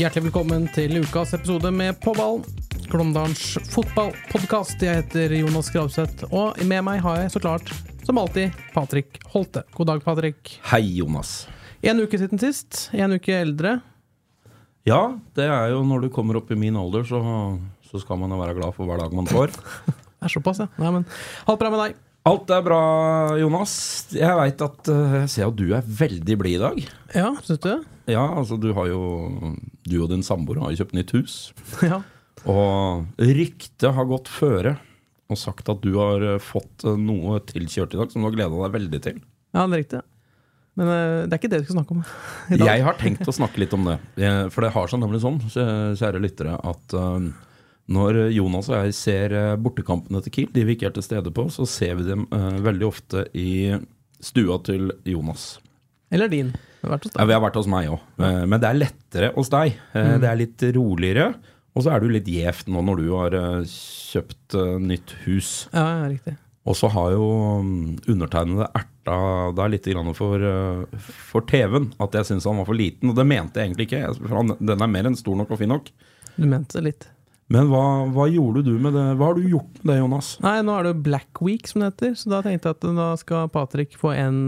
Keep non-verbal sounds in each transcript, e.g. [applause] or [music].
Hjertelig velkommen til ukas episode med På ballen. Glåmdalens fotballpodkast. Jeg heter Jonas Gravseth, og med meg har jeg så klart, som alltid, Patrick Holte. God dag, Patrick. Hei, Jonas. En uke siden sist. En uke eldre. Ja, det er jo når du kommer opp i min alder, så, så skal man jo være glad for hver dag man får. [laughs] Det er såpass, ja. Nei, men alt bra med deg? Alt er bra, Jonas. Jeg veit at eh, Jeg ser at du er veldig blid i dag. Ja, syns du det? Ja, altså du har jo Du og din samboer har jo kjøpt nytt hus. [laughs] Ja. Og ryktet har gått føre og sagt at du har eh, fått eh, noe tilkjørt i dag som du har gleda deg veldig til. ja, det er riktig. Men eh, det er ikke det vi skal snakke om [laughs] i dag. Jeg har tenkt å snakke litt om det. For det har seg nemlig sånn, kjære lyttere, at når Jonas og jeg ser bortekampene til Kiel, de vi ikke er til stede på, så ser vi dem veldig ofte i stua til Jonas. Eller din. Vært hos Ja, deg. vi har vært hos meg òg, men det er lettere hos deg. Eh, Det er litt roligere. Og så er du litt gjevt nå når du har eh, kjøpt eh, nytt hus. Ja, ja, riktig. Og så har jo mm, undertegnede erta deg litt for, eh, for TV-en. At jeg syns han var for liten. Og det mente jeg egentlig ikke. Den er mer enn stor nok og fin nok. Du mente litt. Men hva, hva gjorde du med det? Hva har du gjort med det, Jonas? Nei, nå er det jo Black Week, som det heter, så da tenkte jeg at da skal Patrick få en,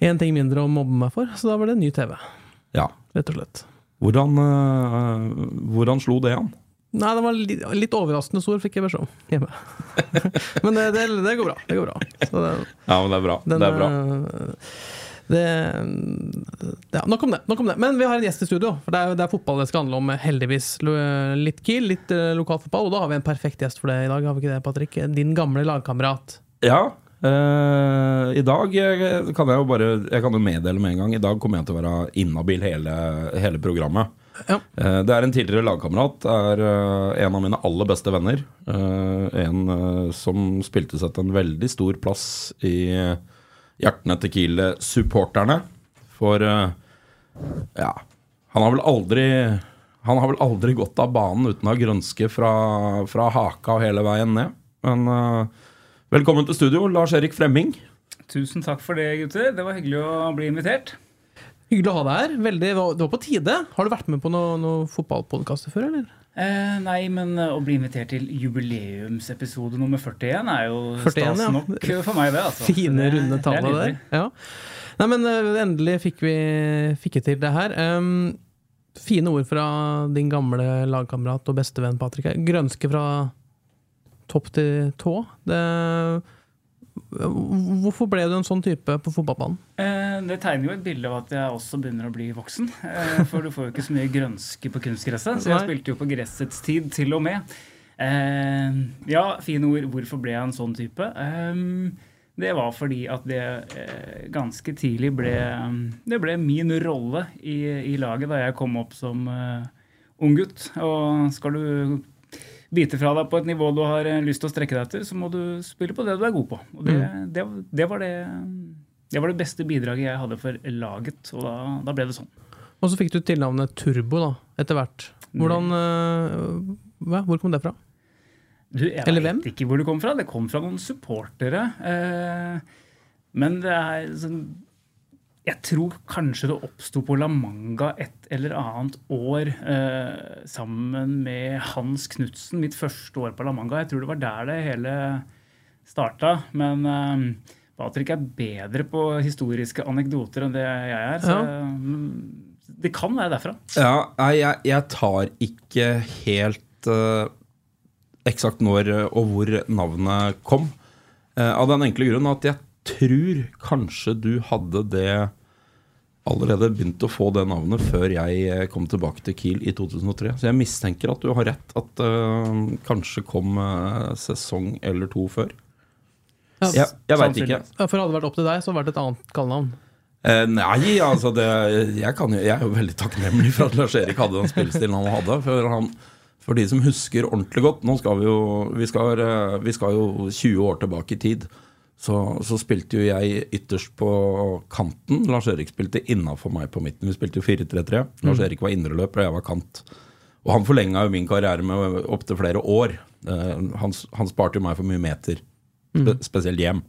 en ting mindre å mobbe meg for. Så da var det ny TV, Ja. rett og slett. Hvordan, eh, hvordan slo det an? Nei, det var litt, litt overraskende stor, fikk jeg beskjed om hjemme. [laughs] Men det, det, det går bra. Det går bra. Så det, Ja, men det er bra. den, det er bra. eh, Det, ja, nok om det. nok om det. Men vi har en gjest i studio. For Det er, det er fotball det skal handle om, heldigvis. Litt Kiel, litt lokal fotball. Og da har vi en perfekt gjest for det i dag. Har vi ikke det, Patrick? Din gamle lagkamerat. Ja. Eh, I dag eh, kan jeg jo bare Jeg kan jo meddele med en gang. I dag kommer jeg til å være inhabil hele, hele programmet. Ja. Uh, Det er en tidligere lagkamerat. Er uh, en av mine aller beste venner. En som spilte seg til en veldig stor plass i hjertene til Kiel-supporterne. For ja Han har vel aldri Han har vel aldri gått av banen uten å ha grønske fra, fra haka og hele veien ned. Men eh, velkommen til studio, Lars-Erik Fremming. Tusen takk for det, gutter. Det var hyggelig å bli invitert. Hyggelig å ha deg her. Veldig, det var- på tide. Har du vært med på noen noe fotballpodkaster før, eller? Eh, nei, men eh, å bli invitert til jubileumsepisode nummer 41 er jo 41, stas ja. nok for meg, det. altså. [laughs] Fine, Det- runde tallet der. Ja. Nei, men eh, endelig fikk vi fikk til det her. Um, fine ord fra din gamle lagkamerat og bestevenn Patrick. Grønske fra topp til tå. Det, hvorfor ble du en sånn type på fotballbanen? Eh, det tegner jo et bilde av at jeg også begynner å bli voksen. Eh, for du får jo ikke så mye grønske på kunstgresset, så jeg spilte jo på gressets tid til og med. Eh, ja, fine ord. Hvorfor ble jeg en sånn type? Det var fordi at det ganske tidlig ble Det ble min rolle i, i laget da jeg kom opp som unggutt. ung gutt. Og skal du bite fra deg på et nivå du har eh, lyst til å strekke deg etter, så må du spille på det du er god på. Og det, det, det, var, det, det var det beste bidraget jeg hadde for laget, og da, da ble det sånn. Og så fikk du tilnavnet Turbo da, etter hvert. Hvordan, eh, hva? Hvor kom det fra? Du, jeg Eller vet hvem? ikke hvor det kom fra. Det kom fra noen supportere. Eh, men det er sånn Jeg tror kanskje det oppsto på La Manga et eller annet år eh, sammen med Hans Knutsen, mitt første år på La Manga. Jeg tror det var der det hele starta. Men eh, Patrick er bedre på historiske anekdoter enn det jeg er. Så ja. det kan være derfra. Ja, jeg, jeg tar ikke helt eh, eksakt når og hvor navnet kom. Eh, av den enkle grunn at jeg tror kanskje du hadde det allerede begynt å få det navnet før jeg eh, kom tilbake til Kiel i 2003. Så jeg mistenker at du har rett, at det kanskje kom uh, sesong eller to før. Ja, Jeg, jeg veit ikke. Ja, For hadde det vært opp til deg, så hadde det vært et annet kallenavn. Eh, nei, altså det, jeg, kan jeg er jo veldig takknemlig for at Lars-Erik hadde den spillestilen han hadde. For, han, for de som husker ordentlig godt Nå skal vi jo vi skal, vi skal jo 20 år tilbake i tid. Så, så spilte jo jeg ytterst på kanten. Lars-Erik spilte innafor meg på midten. Vi spilte jo 4-3-3. Lars-Erik var indreløper, og jeg var kant. Og han forlenga jo min karriere med opptil flere år. Eh, han, han sparte jo meg for mye meter, spe, spesielt hjem.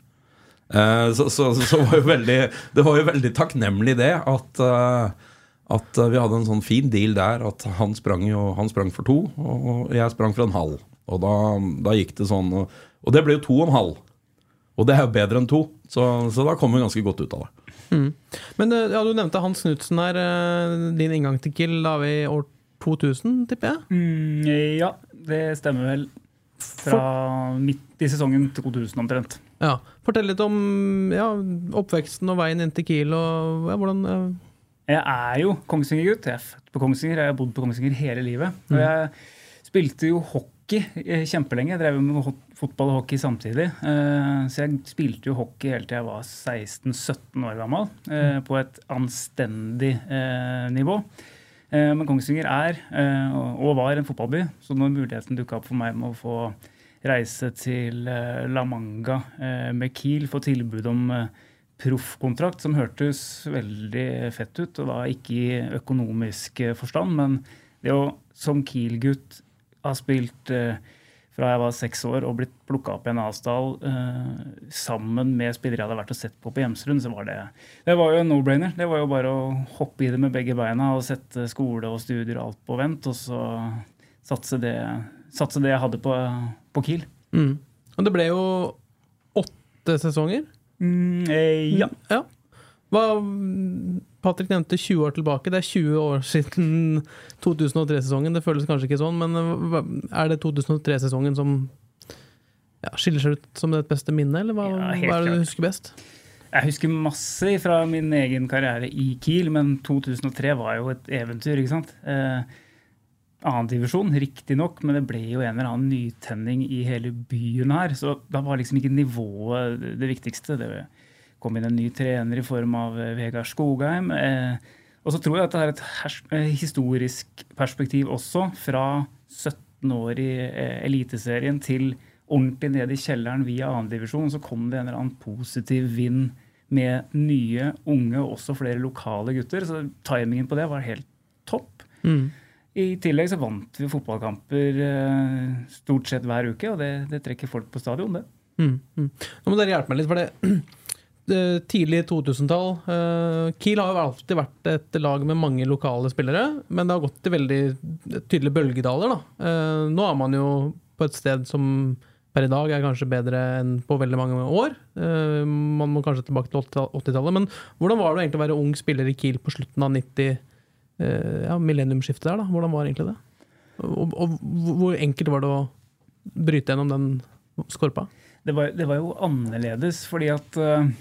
Eh, så, så, så var jo veldig, det var jo veldig takknemlig det at, uh, at vi hadde en sånn fin deal der. At han sprang, jo, han sprang for to, og jeg sprang for en halv. Og da, da gikk det sånn Og, og det ble jo to og en halv. Og det er jo bedre enn to, så, så da kommer vi ganske godt ut av det. Men eh, ja, du nevnte Hans Knutsen her. eh, Din inngang til Kiel da vi i år 2000, tipper jeg? Mm, ja, det stemmer vel. Fra midt i sesongen til 2000 omtrent. Ja. Fortell litt om ja, oppveksten og veien inn til Kiel. og ja, hvordan... Uh... Jeg er jo Kongsvinger-gutt. Jeg er født på Kongsvinger. Jeg har bodd på Kongsvinger hele livet. Og jeg spilte jo hockey kjempelenge. Jeg drev med fotball og hockey samtidig. Eh, Så jeg spilte jo hockey helt til jeg var 16-17 år gammel, eh, på et anstendig eh, nivå. Men Kongsvinger er og var en fotballby, så når muligheten dukka opp for meg med å få reise til La Manga med Kiel, få tilbud om proffkontrakt, som hørtes veldig fett ut, og da ikke i økonomisk forstand, men det å som Kiel-gutt ha spilt fra jeg var seks år og blitt plukka opp i en avstall eh, sammen med spillere jeg hadde vært og sett på på Hjemsrund, så var det Det var jo en no-brainer. Det var jo bare å hoppe i det med begge beina og sette skole og studier og alt på vent, og så satse det, satse det jeg hadde på, på Kiel. Mm. Og det ble jo åtte sesonger. Mm, eh, ja. Ja. Hva, Patrick nevnte 20 år tilbake. Det er 20 år siden [laughs] 2003-sesongen. Det føles kanskje ikke sånn, men eh, er det 2003-sesongen som ja, skiller seg ut som det beste minnet, eller hva, Ja, hva er det du husker best? Jeg husker masse fra min egen karriere i Kiel, men 2003 var jo et eventyr, ikke sant? Eh, Annendivisjon, riktignok, men det ble jo en eller annen nytenning i hele byen her. Så da var liksom ikke nivået det- viktigste. Det kom inn en ny trener i form av eh, Vegard Skogheim. Eh, og så tror jeg at det er et eh, historisk perspektiv også, fra 17 år i Eliteserien til ordentlig ned i kjelleren via annendivisjon. Så kom det en eller annen positiv vind med nye, unge og også flere lokale gutter. Så timingen på det var helt topp. Mm. I tillegg så vant vi fotballkamper stort sett hver uke, og det, det trekker folk på stadion, det. Mm. Mm. Nå må dere hjelpe meg litt, for det tidlig 2000-tall eh, Kiel har jo alltid vært et lag med mange lokale spillere, men det har gått i veldig tydelige bølgedaler. Da. Eh, nå er man jo på et sted som per i dag er kanskje bedre enn på veldig mange år. Eh, man må kanskje tilbake til 80-tallet. Men hvordan var det egentlig å være ung spiller i Kiel på slutten av 90 eh, ja, millenniumsskiftet der? da? Hvordan var egentlig det? Og, og hvor enkelt var det å bryte gjennom den skorpa? Det var, det var jo annerledes, fordi at eh,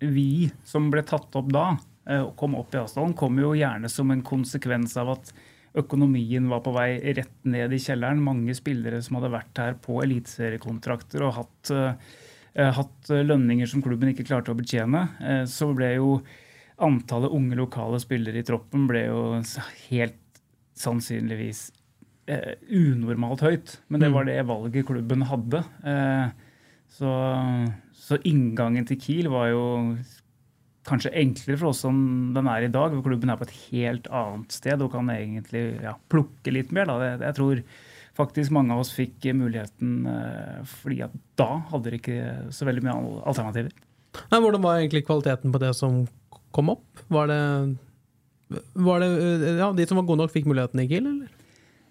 vi som ble tatt opp da, eh, og kom opp i avstanden, kom jo gjerne som en konsekvens av at økonomien var på vei rett ned i kjelleren. Mange spillere som hadde vært her på eliteseriekontrakter og hatt, eh, hatt lønninger som klubben ikke klarte å betjene. Eh, så ble jo antallet unge lokale spillere i troppen ble jo helt sannsynligvis eh, unormalt høyt. Men det var det valget klubben hadde. Eh, så, så inngangen til Kiel var jo kanskje enklere for oss som den er i dag. hvor Klubben er på et helt annet sted og kan egentlig ja, plukke litt mer. Da. Jeg tror faktisk mange av oss fikk muligheten eh, fordi at da hadde dere ikke så veldig mye al- alternativer. Nei, hvordan var egentlig kvaliteten på det som kom opp? Var det, var det ja, De som var gode nok, fikk muligheten i Kiel, eller?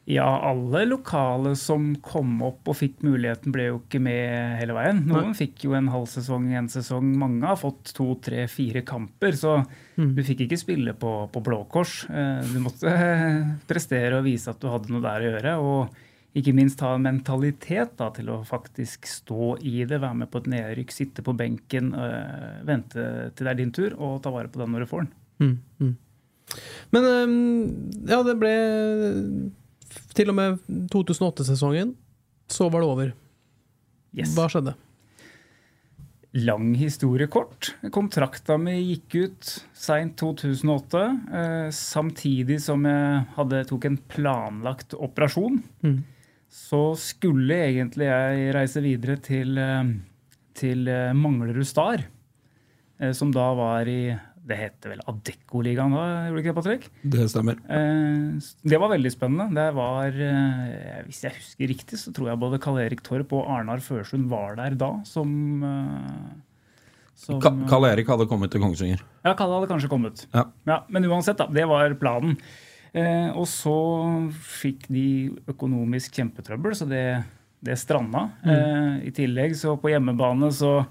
Ja, alle lokale som kom opp og fikk muligheten, ble jo ikke med hele veien. Noen fikk jo en halv sesong, en sesong. Mange har fått to, tre, fire kamper. Så du fikk ikke spille på, på Blå Kors. Eh, Du måtte [laughs] prestere og vise at du hadde noe der å gjøre. Og ikke minst ha en mentalitet da, til å faktisk stå i det, være med på et nedrykk, sitte på benken, øh, vente til det er din tur, og ta vare på den når du får den. Mm, mm. Men øh, ja, det ble Til og med 2008-sesongen, så var det over. Yes. Hva skjedde? Lang historie kort. Kontrakta mi gikk ut seint 2008, eh, samtidig som jeg hadde, tok en planlagt operasjon. Mm. Så skulle egentlig jeg reise videre til, eh, til eh, Manglerud Star, eh, som da var i Det heter vel Adeccoligaen da, gjorde det ikke det, Patrick? Det stemmer. Eh, Det var veldig spennende. Det var, eh, Hvis jeg husker riktig, så tror jeg både Karl Erik Torp og Arnar Førsund var der da som, eh, som Ka Karl Erik hadde kommet til Kongsvinger. Ja, Kalle hadde kanskje kommet. Ja. Men uansett, da. Det var planen. Eh, og så fikk de økonomisk kjempetrøbbel, så det, det stranda. Mm. I tillegg så på hjemmebane så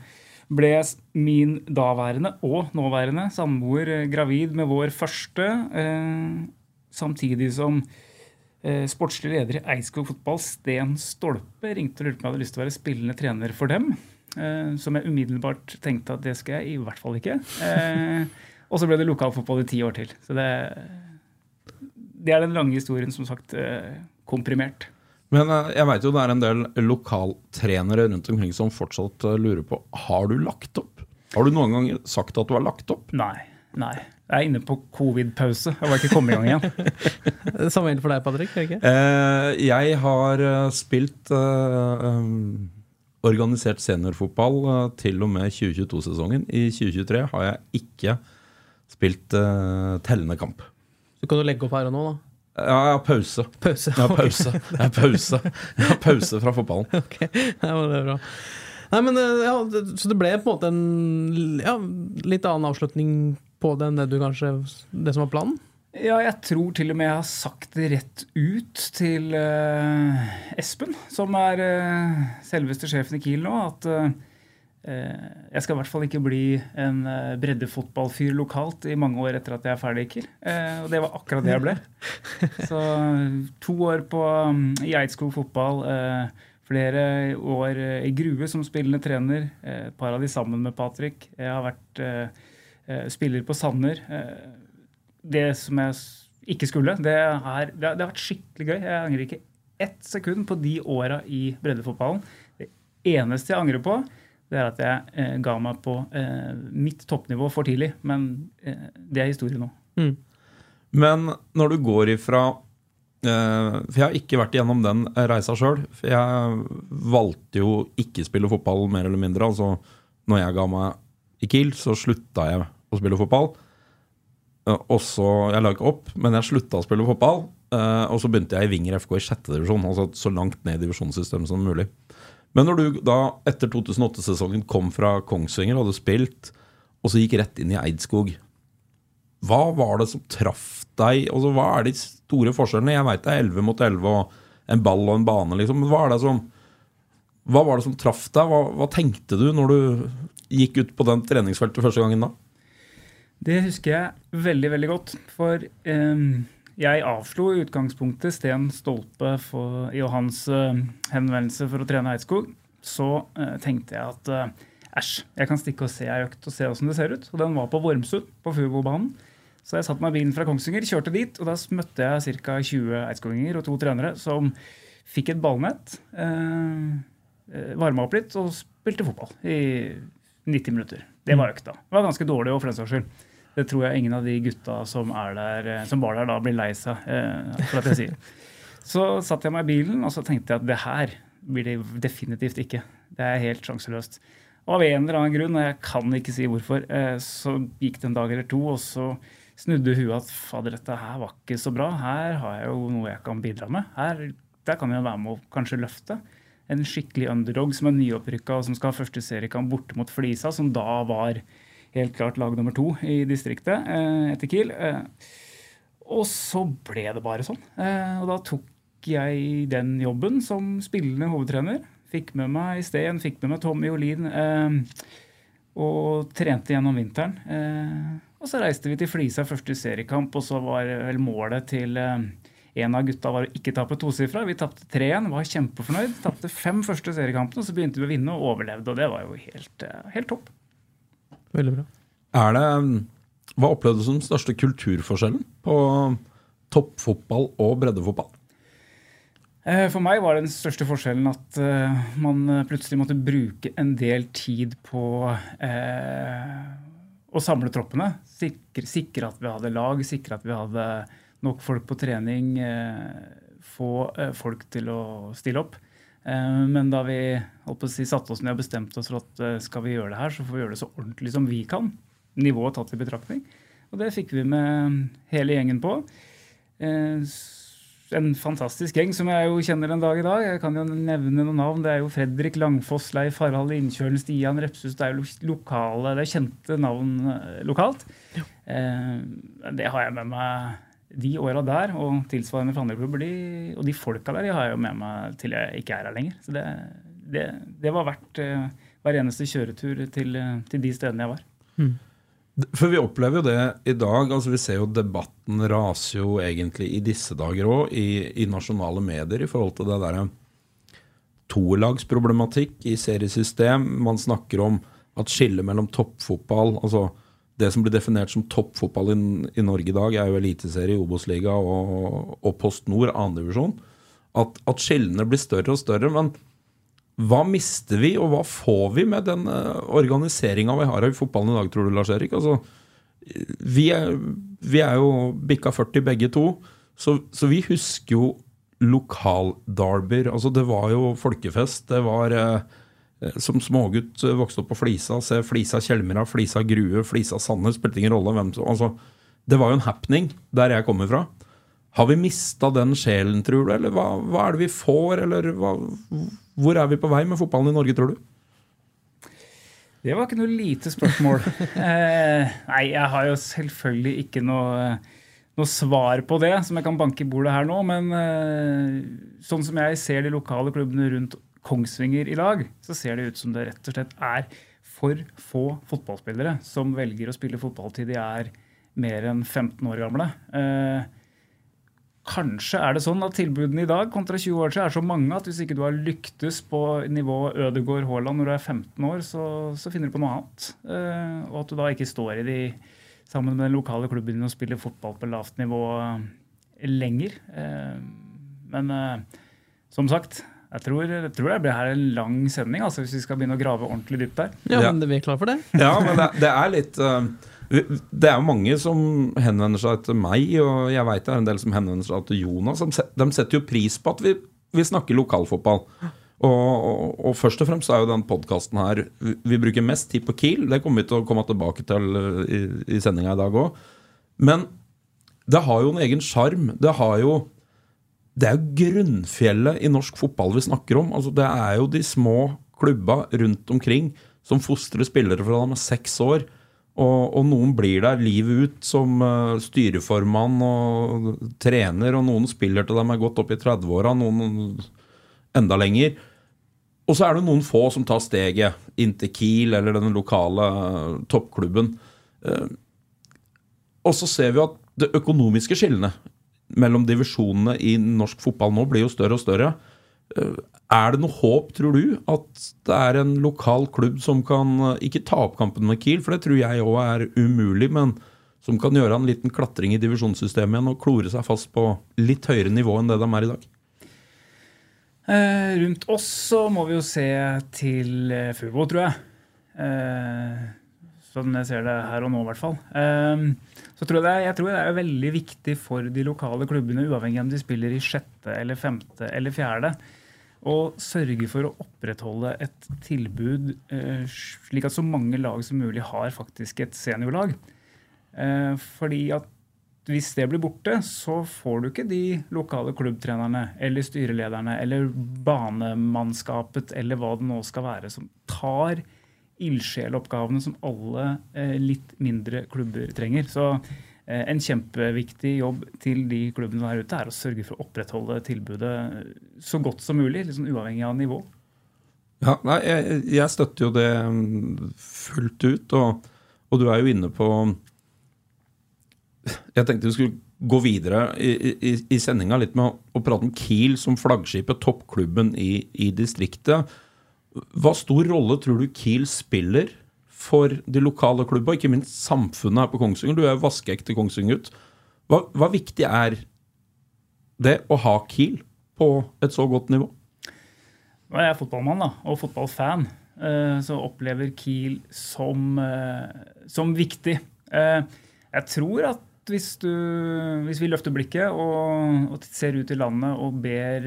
ble min daværende og nåværende samboer eh, gravid med vår første, eh, samtidig som eh, sportslig leder i Eidskog fotball, Sten Stolpe, ringte og lurte på om jeg hadde lyst til å være spillende trener for dem. Som jeg umiddelbart tenkte at det skal jeg i hvert fall ikke. Og så ble det lokalfotball i ti år til. Så det, det er den lange historien, som sagt, komprimert. Men eh, jeg veit jo det er en del lokaltrenere rundt omkring som fortsatt eh, lurer på Har du lagt opp. Har du noen gang sagt at du har lagt opp? Nei. Nei. Jeg er inne på covid-pause. Jeg var ikke kommet i gang igjen. [laughs] Det samme gjelder for deg, Patrick? ikke? Eh, jeg har eh, spilt eh, um, organisert seniorfotball eh, til og med 2022-sesongen. I 2023 har jeg ikke spilt tellende kamp. Så kan du legge opp her og nå, da. Ja, jeg har pause. Pause. Jeg har pause. Jeg har pause, jeg har pause fra fotballen. [laughs] Ok, ja, men det er bra. Nei, men eh, ja, Så det ble på en måte en ja, litt annen avslutning på det enn det du kanskje Det som var planen? Ja, jeg tror til og med jeg har sagt det rett ut til uh, Espen, som er uh, selveste sjefen i Kiel nå, at eh, jeg skal i hvert fall ikke bli en uh, breddefotballfyr lokalt i mange år etter at jeg er ferdig i Kiel. Eh, og det var akkurat det jeg ble. [laughs] Så to år på, um, i Eidskog fotball, eh, flere år eh, i Grue som spillende trener, eh, et par av de sammen med Patrick. Jeg har vært eh, eh, spiller på Sanner. Eh, det som jeg ikke skulle. Det, er, det, har, det har vært skikkelig gøy. Jeg angrer ikke ett sekund på de åra i breddefotballen. Det eneste jeg angrer på, det er at jeg eh, ga meg på eh, mitt toppnivå for tidlig. Men eh, det er historie nå. Men når du går ifra eh, For jeg har ikke vært igjennom den reisa sjøl. Jeg valgte jo ikke spille fotball, mer eller mindre. Altså, når jeg ga meg i Kiel, så slutta jeg å spille fotball. Eh, Og så, Jeg la ikke opp, men jeg slutta å spille fotball. eh, Og så begynte jeg i Vinger FK i sjette divisjon, altså så langt ned i divisjonssystemet som mulig. Men når du da etter 2008-sesongen kom fra Kongsvinger, hadde spilt, og så gikk rett inn i Eidskog hva var det som traff deg? Altså, hva er de store forskjellene? Jeg veit det er 11 mot 11 og en ball og en bane, liksom. Men hva, er det som, hva var det som traff deg? Hva, hva tenkte du når du gikk ut på den treningsfeltet første gangen da? Det husker jeg veldig, veldig godt. For eh, jeg avslo i utgangspunktet Sten Stolpe for, i hans eh, henvendelse for å trene Eidskog. Så eh, tenkte jeg at eh, æsj, jeg kan stikke og se ei økt og se åssen det ser ut. Og den var på Vormsund, på Fuvobanen. Så jeg satte meg i bilen fra Kongsvinger, kjørte dit, og da møtte jeg ca. 20 eidskoginger og to trenere som fikk et ballnett, eh, varma opp litt og spilte fotball i 90 minutter. Det var økta. Det var ganske dårlig og for den saks skyld. Det tror jeg ingen av de gutta som, er der, eh, som var der da, blir lei seg eh, for at jeg sier. [laughs] Så satte jeg meg i bilen og så tenkte jeg at det her blir det definitivt ikke. Det er helt sjanseløst. Og av en eller annen grunn, og jeg kan ikke si hvorfor, eh, så gikk det en dag eller to, og så snudde huet at fader, dette her var ikke så bra. Her har jeg jo noe jeg kan bidra med. Her, der kan jeg være med å kanskje løfte. En skikkelig underdog som er nyopprykka og som skal ha første seriekamp borte mot Flisa, som da var helt klart lag nummer to i distriktet eh, etter Kiel. Eh, og så ble det bare sånn. Eh, og da tok jeg den jobben som spillende hovedtrener. Fikk med meg Steen, fikk med meg Tommy Olin. Og trente gjennom vinteren. Og så reiste vi til Flisa første seriekamp, og så var vel målet til en av gutta var å ikke tape tosifra. Vi tapte 3-1, var kjempefornøyd. Tapte fem første seriekampene, og så begynte vi å vinne og overlevde. Og det var jo helt, helt topp. Veldig bra. Er det hva opplevde du som den største kulturforskjellen på toppfotball og breddefotball? Eh, For meg var den største forskjellen at eh, man plutselig måtte bruke en del tid på eh, å samle troppene. Sikre, sikre at vi hadde lag, sikre at vi hadde nok folk på trening. Eh, få eh, folk til å stille opp. Eh, men da vi si, satte oss ned og bestemte oss for at eh, skal vi gjøre det her, så får vi gjøre det så ordentlig som vi kan. Nivået tatt i betraktning. Og det fikk vi med hele gjengen på. Eh, en fantastisk gjeng som jeg jo kjenner en dag i dag. Jeg kan jo nevne noen navn. Det er jo Fredrik Langfoss, Leif Harald Innkjølen, Stian Repshus. Det er jo lokale, det er kjente navn eh, lokalt. Eh, det har jeg med meg de åra der, og tilsvarende fra andre klubber. De, og de folka der de har jeg jo med meg til jeg ikke er her lenger. Så det, det, det var verdt uh, hver eneste kjøretur til, eh, til de stedene jeg var. For vi opplever jo det i dag. altså Vi ser jo debatten raser jo egentlig i disse dager òg, i, i nasjonale medier, i forhold til det derre tolagsproblematikk i seriesystem. Man snakker om at skillet mellom toppfotball altså Det som blir definert som toppfotball i, i Norge i dag, er jo Eliteserie, Obos-liga og, og Post Nord, annendivisjon. At, at skillene blir større og større. Men hva mister vi, og hva får vi med den uh, organiseringa vi har i fotballen i dag, tror du, Lars Erik? Altså, vi, er, vi er jo bikka 40 begge to, så, så vi husker jo lokalderbyer. Altså, det var jo folkefest. Det var eh, Som smågutt eh, vokste opp på Flisa, se Flisa Kjelmera, Flisa Grue, Flisa Sandnes, spilte ingen rolle hvem som altså, Det var jo en happening der jeg kommer fra. Har vi mista den sjelen, tror du? Eller hva, hva er det vi får, eller hva, hvor er vi på vei med fotballen i Norge, tror du? Det var ikke noe lite spørsmål. [laughs] eh, nei, jeg har jo selvfølgelig ikke noe, noe svar på det som jeg kan banke i bordet her nå. Men eh, sånn som jeg ser de lokale klubbene rundt Kongsvinger i lag, så ser det ut som det rett og slett er for få fotballspillere som velger å spille fotball til de er mer enn 15 år gamle. Eh, Kanskje er det sånn at tilbudene i dag kontra 20 år siden er så mange at hvis ikke du har lyktes på nivå Ødegård Haaland når du er 15 år, så, så finner du på noe annet. Eh, og at du da ikke står i de sammen med den lokale klubben din og spiller fotball på lavt nivå lenger. Eh, men eh, som sagt, jeg tror, jeg tror det blir her en lang sending altså, hvis vi skal begynne å grave ordentlig dypt der. Ja, Ja. men vi er klar for det. [laughs] Ja, men det, det er litt Uh, Det er jo mange som henvender seg til meg, og jeg veit det er en del som henvender seg til Jonas. De setter jo pris på at vi, vi snakker lokalfotball. Og, og, og først og fremst er jo den podkasten her vi, vi bruker mest tid på Kiel. Det kommer vi til å komme tilbake til eh, i, i sendinga i dag òg. Men det har jo en egen sjarm. Det har jo det er jo grunnfjellet i norsk fotball vi snakker om. Altså, det er jo de små klubba rundt omkring som fostrer spillere fra de er seks år. Og, og noen blir der livet ut som uh, styreformann og trener, og noen spiller til de er godt opp i 30-åra, noen enda lenger. Og så er det noen få som tar steget inn til Kiel eller den lokale eh, toppklubben. Uh, og så ser vi at det økonomiske skillene mellom divisjonene i norsk fotball nå blir jo større og større. Eh, Er det noe håp, tror du, at det er en lokal klubb som kan eh, ikke ta opp kampen med Kiel, for det tror jeg òg er umulig, men som kan gjøre en liten klatring i divisjonssystemet igjen og klore seg fast på litt høyere nivå enn det de er i dag? Eh, rundt oss så må vi jo se til eh, Fubo, tror jeg. Eh, sånn jeg ser det her og nå, i hvert fall. Eh, så tror jeg, det er, jeg tror det er veldig viktig for de lokale klubbene, uavhengig om de spiller i sjette eller femte eller fjerde, å sørge for å opprettholde et tilbud eh, slik at så mange lag som mulig har faktisk et seniorlag. Eh, fordi at hvis det blir borte, så får du ikke de lokale klubbtrenerne eller styrelederne eller banemannskapet eller hva det nå skal være, som tar ildsjeloppgavene som alle eh, litt mindre klubber trenger. Så eh, en kjempeviktig jobb til de klubbene der ute er å sørge for å opprettholde tilbudet så godt som mulig, liksom uavhengig av nivå. Ja, nei, jeg, jeg støtter jo det mm, fullt ut, og, og du er jo inne på Jeg tenkte vi skulle gå videre i, i, i sendinga litt med å prate om Kiel som flaggskipet, toppklubben i, i distriktet. Hva stor rolle tror du Kiel spiller for de lokale klubba, ikke minst samfunnet her på Kongsvinger? Du er vaskeekte Kongsvinger-gutt. Hva, hva viktig er det å ha Kiel på et så godt nivå? Nå er jeg fotballmann da, og fotballfan, eh, så opplever Kiel som, eh, som viktig. Eh, Jeg tror at hvis, du, hvis vi løfter blikket og, og ser ut i landet og ber,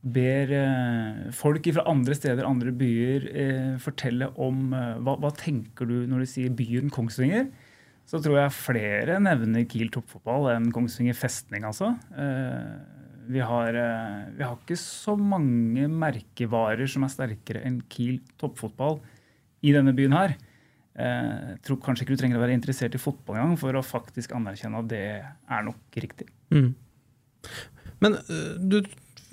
ber eh, folk fra andre steder, andre byer, eh, fortelle om eh, hva, hva tenker du når du sier byen Kongsvinger, så tror jeg flere nevner Kiel toppfotball enn Kongsvinger festning, altså. Vi har, vi har ikke så mange merkevarer som er sterkere enn Kiel toppfotball i denne byen her. Jeg tror kanskje ikke du trenger å være interessert i fotball engang for å faktisk anerkjenne at det er nok riktig. Mm. Men du,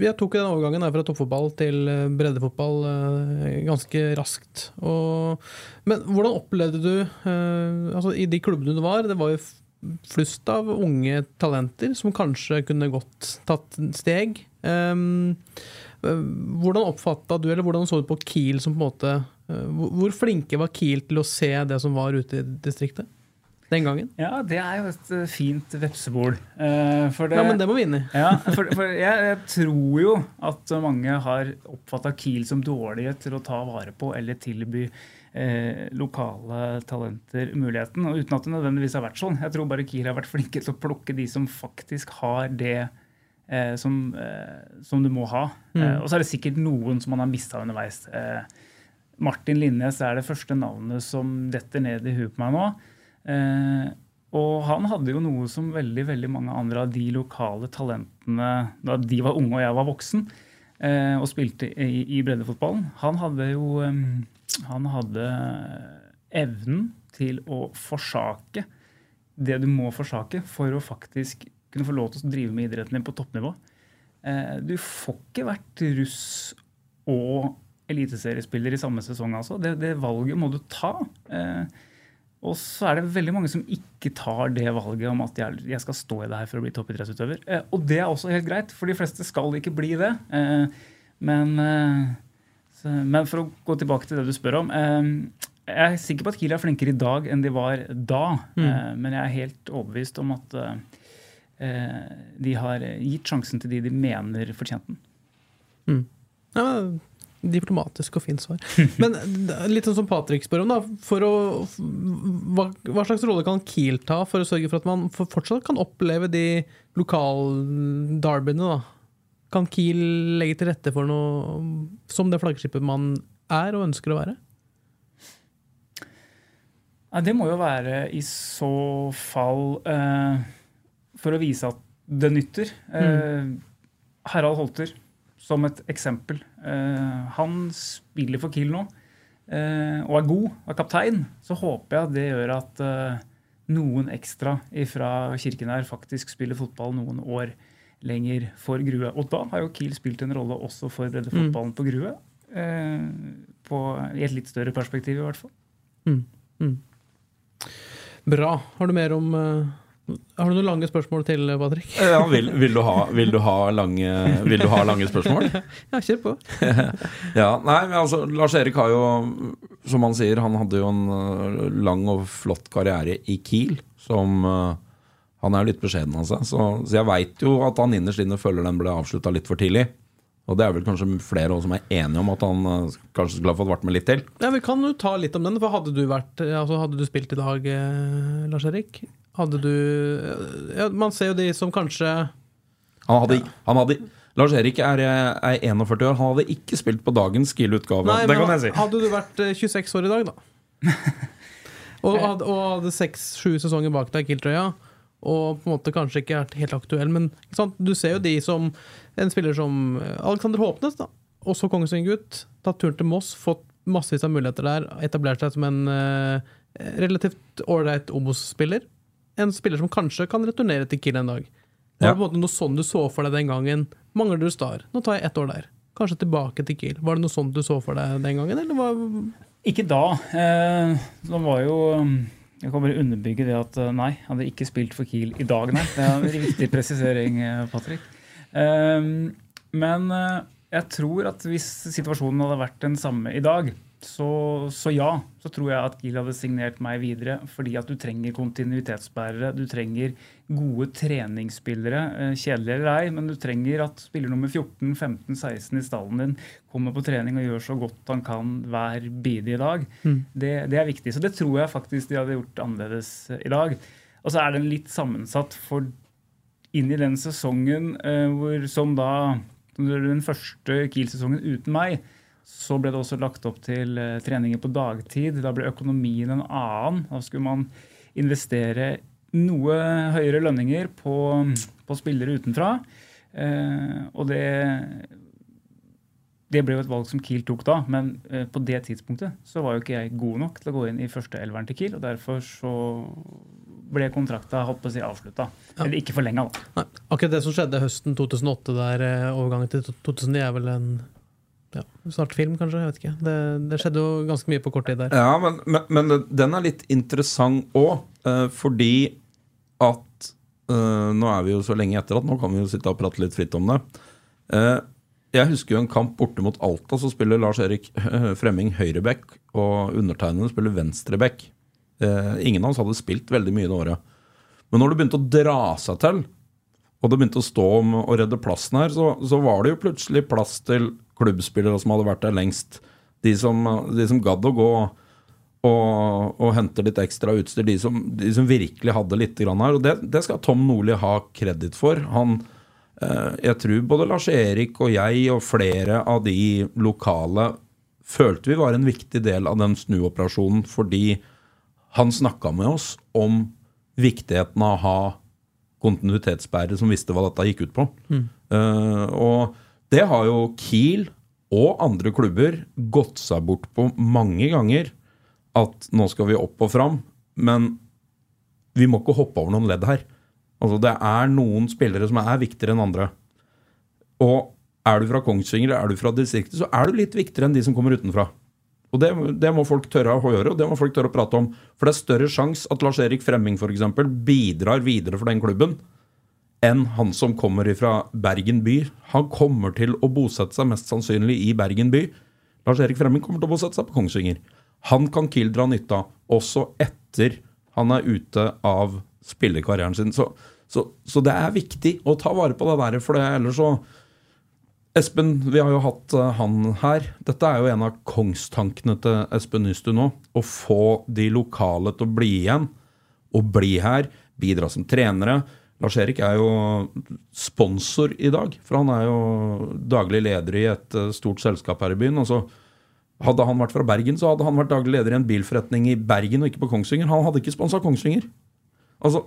jeg tok den overgangen fra toppfotball til øh, breddefotball øh, ganske raskt. Og, men hvordan opplevde du øh, altså I de klubbene du var, det var jo flust av unge talenter som kanskje kunne godt tatt steg. Øh, hvordan oppfatta du, eller hvordan så du på Kiel som på en måte Hvor flinke var Kiel til å se det som var ute i distriktet den gangen? Ja, det er jo et eh, fint vepsebol. For det, Ja, men det må vi inn i. Ja, for, for jeg, jeg tror jo at mange har oppfatta Kiel som dårlige til å ta vare på eller tilby eh, lokale talenter muligheten. Og uten at det nødvendigvis har vært sånn. Jeg tror bare Kiel har vært flinke til å plukke de som faktisk har det eh, som, eh, som du må ha. Eh, og så er det sikkert noen som man har mista underveis. Eh, Martin Linnes er det første navnet som detter ned i huet på meg nå. Eh, og han hadde jo noe som veldig veldig mange andre av de lokale talentene da de var unge og jeg var voksen eh, og spilte i, i breddefotballen. Han hadde jo eh, han hadde evnen til å forsake det du må forsake for å faktisk kunne få lov til å drive med idretten din på toppnivå. Eh, du får ikke vært russ og eliteseriespiller i samme sesong, altså. Det, det valget må du ta. Eh, og så er det veldig mange som ikke tar det valget om at jeg, skal stå i det her for å bli toppidrettsutøver. Eh, og det er også helt greit, for de fleste skal ikke bli det. Eh, men, eh, men for å gå tilbake til det du spør om. Jeg er sikker på at Kiel er flinkere i dag enn de var da. Mm. men jeg er helt overbevist om at de har gitt sjansen til de de mener fortjente den. Ja, diplomatisk og fint svar. [laughs] Men litt sånn som Patrick spør om, da. For å, hva, hva slags rolle kan Kiel ta for å sørge for at man fortsatt kan oppleve de lokal-derbyene? Kan Kiel legge til rette for noe som det flaggskipet man er og ønsker å være? Ja, det må jo være i så fall eh, for å vise at det nytter. Eh, Harald Holter, som et eksempel. Eh, han spiller for Kiel nå eh, og er god, er kaptein. Så håper jeg at det gjør at eh, noen ekstra fra kirken her faktisk spiller fotball noen år lenger for Grue. Og da har jo Kiel spilt en rolle også for breddefotballen på Grue. Eh, på, I et litt større perspektiv, i hvert fall. Bra. Har du mer om eh, Har du noen lange spørsmål til, Patrick? Ja, vil, vil, du ha, vil, du ha lange, vil du ha lange spørsmål? [laughs] Ja, kjør på. [laughs] Ja, nei, men altså Lars Erik har jo, som han sier, han hadde jo en øh, lang og flott karriere i Kiel. Som øh, Han er jo litt beskjeden av seg. Så, så jeg veit jo at han innerst inne føler den ble avslutta litt for tidlig. Og det er vel kanskje flere også som er enige om at han øh, kanskje skulle ha fått vært med litt til. Ja, Vi kan jo ta litt om den. for Hadde du, vært, altså hadde du spilt i dag, eh, Lars Erik? Hadde du ja, Man ser jo de som kanskje Han hadde, han hadde Lars Erik er, er 41 år. Han hadde ikke spilt på dagens Kiel-utgave. Det kan jeg si. Hadde du vært eh, 26 år i dag, da? [laughs] og, hadde, og hadde seks-sju sesonger bak deg i Kiel-trøya, og på en måte kanskje ikke vært helt aktuell, men du ser jo de som En spiller som eh, Alexander Håpnes, da. Også Kongsvinger-gutt. Tatt turen til Moss, fått massevis av muligheter der. Etablert seg som en uh, relativt ålreit Obos-spiller. En spiller som kanskje kan returnere til Kiel en dag. Var det på en måte noe sånn du så for deg den gangen? Mangler du Star? Nå tar jeg ett år der. Kanskje tilbake til Kiel. Var det noe sånt du så for deg den gangen, eller var Ikke da. Eh, det var jo Jeg kan bare underbygge det at eh, nei, jeg hadde ikke spilt for Kiel i dag, nei. Det er en riktig presisering, eh, Patrick. Eh, men eh, jeg tror at hvis situasjonen hadde vært den samme i dag, så, så ja, så tror jeg at GIL hadde signert meg videre. Fordi at du trenger kontinuitetsbærere. Du trenger gode treningsspillere. eh, Kjedelig eller ei, men du trenger at spiller nummer 14, 15, 16 i stallen din kommer på trening og gjør så godt han kan hver bidige dag. Det, det er viktig. Så det tror jeg faktisk de hadde gjort annerledes eh, i dag. Og så er den litt sammensatt for inn i den sesongen eh, hvor, som da den første Kiel-sesongen uten meg, så ble det også lagt opp til eh, treninger på dagtid. Da ble økonomien en annen. Da skulle man investere noe høyere lønninger på, på spillere utenfra. Eh, og det det ble jo et valg som Kiel tok da, men eh, på det tidspunktet så var jo ikke jeg god nok til å gå inn i første elveren til Kiel, og derfor så ble kontrakta si avslutta. Eller ikke forlenga, da. Nei, akkurat det som skjedde høsten 2008, der eh, overgangen til 2009 er vel en ja, snart film, kanskje? Jeg vet ikke. Det, det skjedde jo ganske mye på kort tid der. Ja, men, men, men den er litt interessant òg, fordi at eh, Nå er vi jo så lenge etter at nå kan vi jo sitte og prate litt fritt om det. Eh, jeg husker jo en kamp borte mot Alta, så spiller Lars-Erik eh, [laughs] Fremming høyreback, og undertegnede spiller venstreback. Eh, ingen av oss hadde spilt veldig mye det året. Men når det begynte å dra seg til, og det begynte å stå om å redde plassen her, så, så var det jo plutselig plass til klubbspillere som hadde vært der lengst. De som, de som gadd å gå og, og hente litt ekstra utstyr. De som, de som virkelig hadde litt grann her. Og det, det skal Tom Nordli ha kreditt for. Han, eh, jeg tror både Lars-Erik og jeg og flere av de lokale følte vi var en viktig del av den snuoperasjonen fordi han snakka med oss om viktigheten av å ha kontinuitetsbærere som visste hva dette gikk ut på. Eh, og det har jo Kiel og andre klubber gått seg bort på mange ganger. At nå skal vi opp og fram, men vi må ikke hoppe over noen ledd her. Altså Det er noen spillere som er viktigere enn andre. Og er du fra Kongsvinger er du fra distriktet, så er du litt viktigere enn de som kommer utenfra. Og det, det må folk tørre å gjøre, og det må folk tørre å prate om. For det er større sjanse at Lars-Erik Fremming eksempel, bidrar videre for den klubben enn han som kommer fra Bergen by. Han kommer til å bosette seg mest sannsynlig i Bergen by. Lars-Erik Fremming kommer til å bosette seg på Kongsvinger. Han kan Kiel dra nytte av, også etter han er ute av spillekarrieren sin. Så, så, så det er viktig å ta vare på det der, for det, ellers så Espen, vi har jo hatt eh, han her. Dette er jo en av kongstankene til Espen Nystu nå. Å få de lokale til å bli igjen, og bli her, bidra som trenere. Lars-Erik er jo sponsor i dag, for han er jo daglig leder i et eh, stort selskap her i byen. og så hadde han vært fra Bergen, så hadde han vært daglig leder i en bilforretning i Bergen og ikke på Kongsvinger. Han hadde ikke sponsa Kongsvinger. Altså,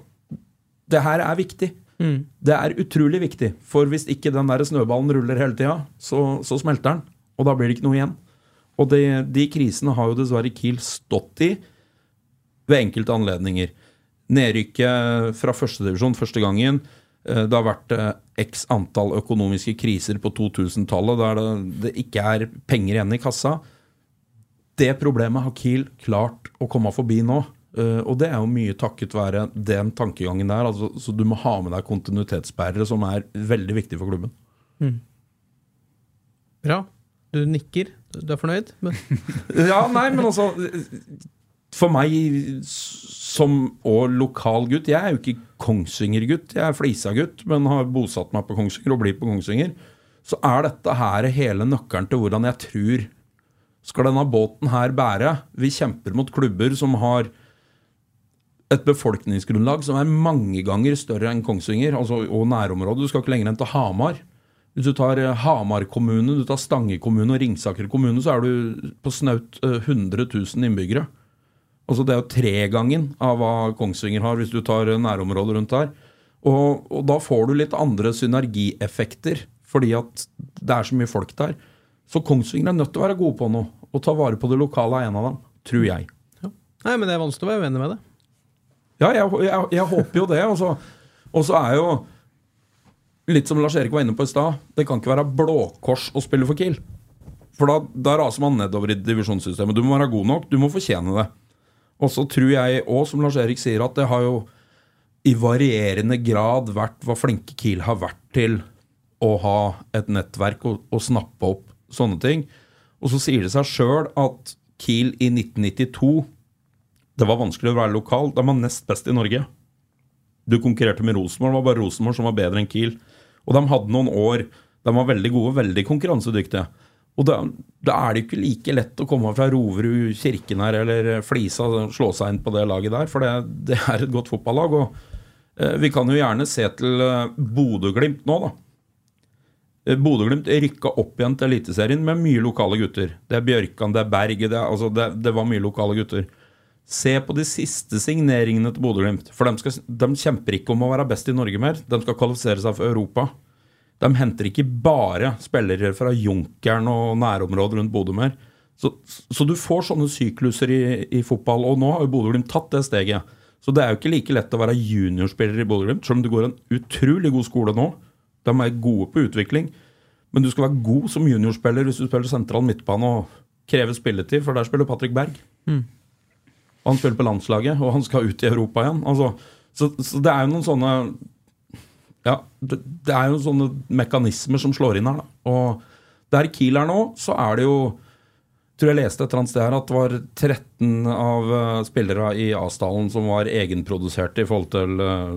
det her er viktig. Det er utrolig viktig, for hvis ikke den der snøballen ruller hele tida, så, så smelter den, og da blir det ikke noe igjen. Og det, de krisene har jo dessverre Kiel stått i ved enkelte anledninger. Nedrykket fra førstedivisjon første gangen. eh, Det har vært eh, x antall økonomiske kriser på 2000-tallet der det, det ikke er penger igjen i kassa. Det problemet har Kiel klart å komme forbi nå. Eh, og det er jo mye takket være den tankegangen der. Altså, så du må ha med deg kontinuitetsbærere, som er veldig viktig for klubben. Bra. Du nikker. Du er fornøyd? [laughs] Ja, nei, men altså For meg som og lokal gutt Jeg er jo ikke Kongsvinger-gutt, jeg er Flisa-gutt, men har bosatt meg på Kongsvinger og blir på Kongsvinger. Så er dette her hele nøkkelen til hvordan jeg tror skal denne båten her bære. Vi kjemper mot klubber som har et befolkningsgrunnlag som er mange ganger større enn Kongsvinger altså, og nærområdet. Du skal ikke lenger enn til Hamar. Hvis du tar eh, Hamar kommune, du tar Stange kommune og Ringsaker kommune, så er du på snaut eh, 100 000 innbyggere. Altså Det er jo tregangen av hva Kongsvinger har, hvis du tar eh, nærområdet rundt der. Og, og da får du litt andre synergieffekter, fordi at det er så mye folk der. Så Kongsvinger er nødt til å være gode på noe. og ta vare på det lokale er en av dem, tror jeg. nei, men det er vanskelig å være uenig med det. Ja, jeg, jeg, jeg håper jo det. Og så er jo Litt som Lars-Erik var inne på i stad, det kan ikke være blåkors å spille for Kiel. For da, da raser man nedover i divisjonssystemet. Du må være god nok, du må fortjene det. Og så tror jeg òg, som Lars-Erik sier, at det har jo i varierende grad vært hva flinke Kiel har vært til å ha et nettverk og, og snappe opp sånne ting. Og så sier det seg sjøl at Kiel i 1992 Det var vanskelig å være lokal. De var nest best i Norge. Du konkurrerte med Rosenborg. Det var bare Rosenborg som var bedre enn Kiel. Og de hadde noen år De var veldig gode, veldig konkurransedyktige. Og da, da er det ikke like lett å komme fra Roverud, Kirken her eller Flisa og slå seg inn på det laget der, for det, det er et godt fotballag. Og eh, vi kan jo gjerne se til eh, Bodø-Glimt nå, da. Eh, Bodø-Glimt rykka opp igjen til Eliteserien med mye lokale gutter. Det er Bjørkan, det er Berget, det, altså det, det var mye lokale gutter. Se på de siste signeringene til Bodø-Glimt. For de, skal, de kjemper ikke om å være best i Norge mer. De skal kvalifisere seg for Europa. De henter ikke bare spillere fra Junkeren og nærområdet rundt Bodø mer. Så, så du får sånne sykluser i, i fotball, og nå har jo Bodø-Glimt tatt det steget. Så det er jo ikke like lett å være juniorspiller i Bodø-Glimt, selv om det går en utrolig god skole nå. De er gode på utvikling. Men du skal være god som juniorspiller hvis du spiller sentral midtbane og krever spilletid, for der spiller Patrick Berg. Mm. han spiller på landslaget, og han skal ut i Europa igjen. Altså, så, så det er jo noen sånne Ja, det, det er jo sånne mekanismer som slår inn her. Da. Og der Kiel er nå, så er det jo tror jeg leste et eller annet sted her at det var 13 av eh, spillere i Asdalen som var egenproduserte i forhold til eh,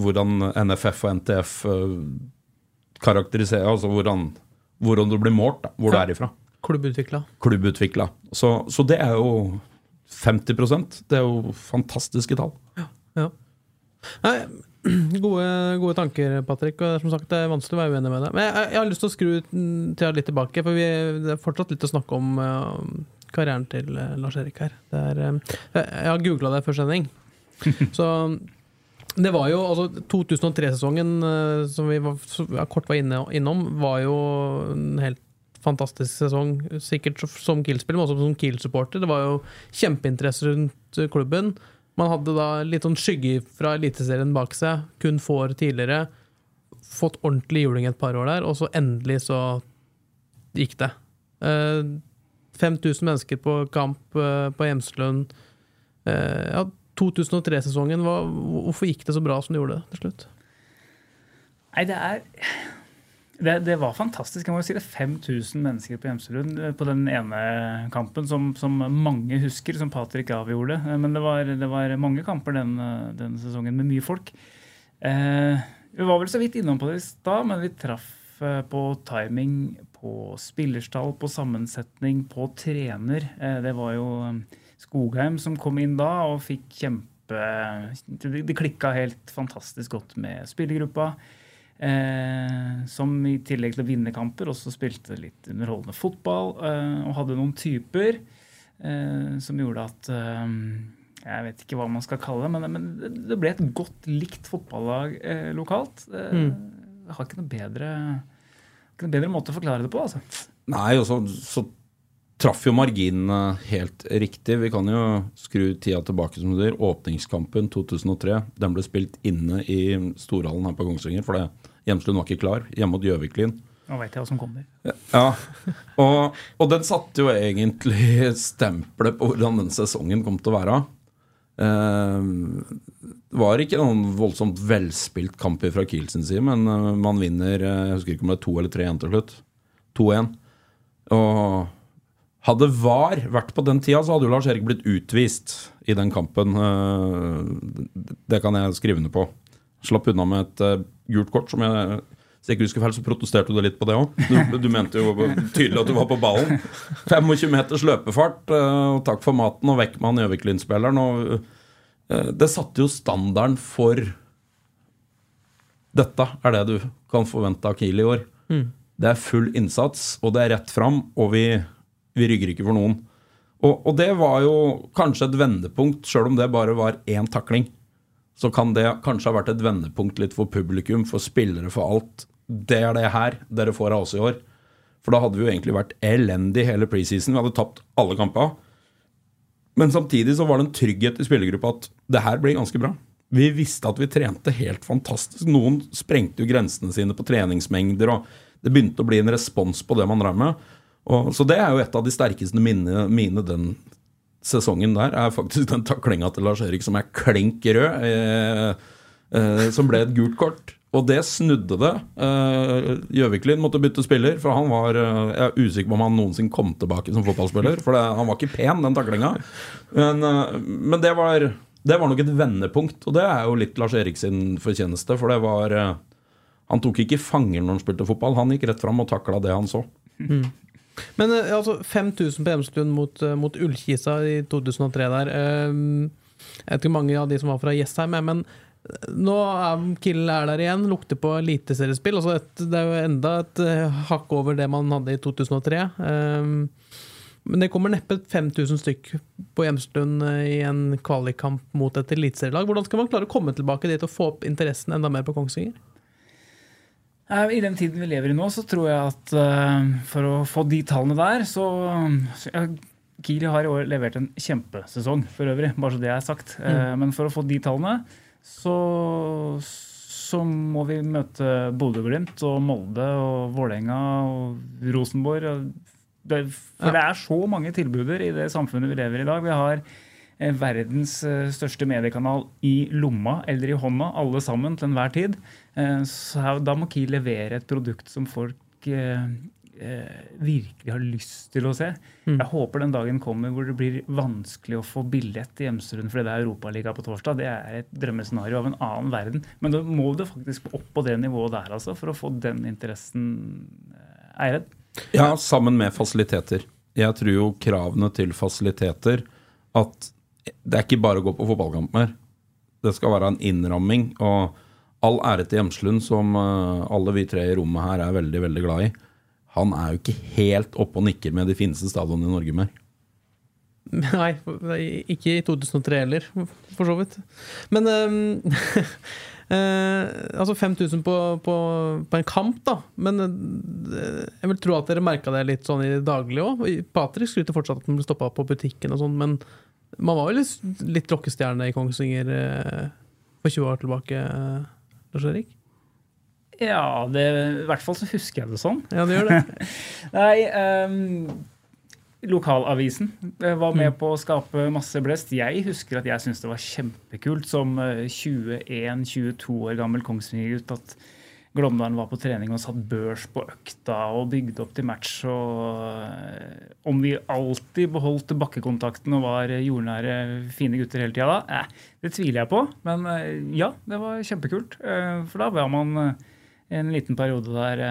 hvordan NFF og NTF uh, karakteriserer Altså hvordan, hvordan du blir målt, da, hvor du er ifra. Klubbutvikla. Klubbutvikla. Så, så det er jo 50% Det er jo fantastiske tall. Ja. Nei, [clears throat] gode, gode tanker, Patrick. Og som sagt, det er vanskelig å være uenig med deg. Men jeg, jeg har lyst til å skru tida litt tilbake, for vi, det er fortsatt litt å snakke om uh, karrieren til uh, Lars-Erik her. Det er, uh, jeg, har googla det før sending. [laughs] Så det var jo altså 2003-sesongen eh, som vi var, kort var inne, innom, var jo en helt fantastisk sesong. Sikkert som Kiel-spiller, men også som Kiel-supporter. Det var jo kjempeinteresse rundt eh, klubben. Man hadde da litt sånn skygge fra Eliteserien bak seg, kun få år tidligere. Fått ordentlig juling et par år der, og så endelig så gikk det. Eh, 5000 mennesker på kamp eh, på Hjemslund. Eh, ja, 2003-sesongen, hvorfor gikk det så bra som det gjorde til slutt? Nei, det er det, det var fantastisk. Jeg må jo si det 5000 mennesker på Hjemselund eh, på den ene kampen som, som mange husker, som Patrick avgjorde. Eh, Men det var, det var mange kamper den, eh, den sesongen med mye folk. Eh, vi var vel så vidt innom på det i stad, men vi traff på timing, på spillerstall, på sammensetning, på trener. Eh, det var jo Skogheim som kom inn da og fikk kjempe Det de klikka helt fantastisk godt med spillergruppa. Eh, som i tillegg til å vinne kamper også spilte litt underholdende fotball. Eh, og hadde noen typer eh, som gjorde at eh, Jeg vet ikke hva man skal kalle det, men, men det- ble et godt likt fotballag eh, lokalt. Eh, Jeg har ikke noe bedre ikke noe bedre måte å forklare det på. altså. Nei, og så, så traff jo marginene helt riktig. Vi kan jo skru tida tilbake, som du sier. Åpningskampen 2003 den ble spilt inne i Storhallen her på Kongsvinger, for det Hjemslund var ikke klar. Hjemme mot Gjøviklin. Nå veit jeg hva som kommer. Ja, og, og den satte jo egentlig stempelet på hvordan den sesongen kom til å være. Eh, det var ikke noen voldsomt velspilt kamp fra Kiel sin side, men eh, man vinner eh, Jeg husker ikke om det er to eller tre igjen til slutt. 2-1. Og hadde VAR vært på den tida, så hadde jo Lars Erik blitt utvist i den kampen. Eh, Det kan jeg skrive under på. Slapp unna med et eh, gult kort, som jeg hvis jeg ikke husker feil, så protesterte du litt på det òg. Du, du mente jo tydelig at du var på ballen. 25 meters løpefart, eh, og takk for maten, og vekk med han Gjøviklin-spilleren. eh, Det satte jo standarden for Dette er det du kan forvente av Kiel i år. Det er full innsats, og det er rett fram, og vi, vi rygger ikke for noen. Og, og det var jo kanskje et vendepunkt, sjøl om det bare var én takling så kan det kanskje ha vært et vendepunkt litt for publikum, for spillere, for alt. Det er det her dere får av oss i år. For da hadde vi jo egentlig vært elendig hele preseason. Vi hadde tapt alle kamper. Men samtidig så var det en trygghet i spillergruppa at det her blir ganske bra. Vi visste at vi trente helt fantastisk. Noen sprengte jo grensene sine på treningsmengder, og det begynte å bli en respons på det man drev med. Og, så det er jo et av de sterkeste minnene mine den sesongen der, er faktisk den taklinga til Lars Erik som er klink rød, eh, eh, som ble et gult kort. Og det snudde det. Eh, Gjøviklin måtte bytte spiller, for han var eh, Jeg er usikker på om han noensinne kom tilbake som fotballspiller. For det, han var ikke pen, den taklinga. Men, eh, men det, var, det var nok et vendepunkt, og det er jo litt Lars Erik sin fortjeneste. For det var eh, Han tok ikke fanger når han spilte fotball, han gikk rett fram og takla det han så. Men eh, altså, 5000 på Hjemstuen mot, eh, mot Ullkisa i 2003 der. eh, Jeg vet ikke mange av de som var fra Jessheim, men nå er Kill er der igjen, lukter på eliteseriespill. Altså et, det er jo enda et hakk over det man hadde i 2003. eh, Men det kommer neppe 5000 stykk på Hjemslund eh, i en kvalikkamp mot et eliteserielag. Hvordan skal man klare å komme tilbake dit og få opp interessen enda mer på Kongsvinger? Eh, I den tiden vi lever i nå, så tror jeg at eh, for å få de tallene der, så, ja, Kiel har i år levert en kjempesesong for øvrig, bare så det er sagt. Mm. Men for å få de tallene, så, så må vi møte Bodø-Glimt og Molde og Vålerenga og Rosenborg. og Det, for det er så mange tilbuder i det samfunnet vi lever i i dag. Vi har eh, verdens eh, største mediekanal i lomma eller i hånda, alle sammen til enhver tid. Eh, Så da må Kiel levere et produkt som folk eh, eh, virkelig har lyst til å se. Jeg håper den dagen kommer hvor det blir vanskelig å få billett til Hjemsrud fordi det er Europaliga på torsdag. Det er et drømmescenario av en annen verden. Men da må du faktisk opp på det nivået der altså, for å få den interessen eh, Eired. Ja, sammen med fasiliteter. Jeg tror jo kravene til fasiliteter At det er ikke bare å gå på fotballkamper. Det skal være en innramming. Og all ære til Hjemslund, som eh, alle vi tre i rommet her er veldig veldig glad i. Han er jo ikke helt oppe og nikker med de fineste stadionene i Norge mer. [laughs] Nei, ikke i 2003 heller, for så vidt. Men [laughs] eh, Altså 5000 på, på, på en kamp, da. Men eh, jeg vil tro at dere merka det litt sånn i det daglige òg. Patrick skryter fortsatt at han ble stoppa på butikken og sånn, men man var jo litt, litt rockestjerne i Kongsvinger eh, for 20 år tilbake, eh, Lars Erik? Ja, det, i hvert fall så husker jeg det sånn. Ja, det gjør det. [laughs] Nei, um, lokalavisen eh, var med på å skape masse blest. Jeg husker at jeg syntes det var kjempekult som eh, 21-22 år gammel Kongsvinger-gutt at Glåmdalen var på trening og satt børs på økta og bygde opp til match. Og eh, om vi alltid beholdt bakkekontakten og var jordnære, fine gutter hele tida da, eh, det tviler jeg på. Men eh, ja, det var kjempekult. Eh, For da var man en liten periode der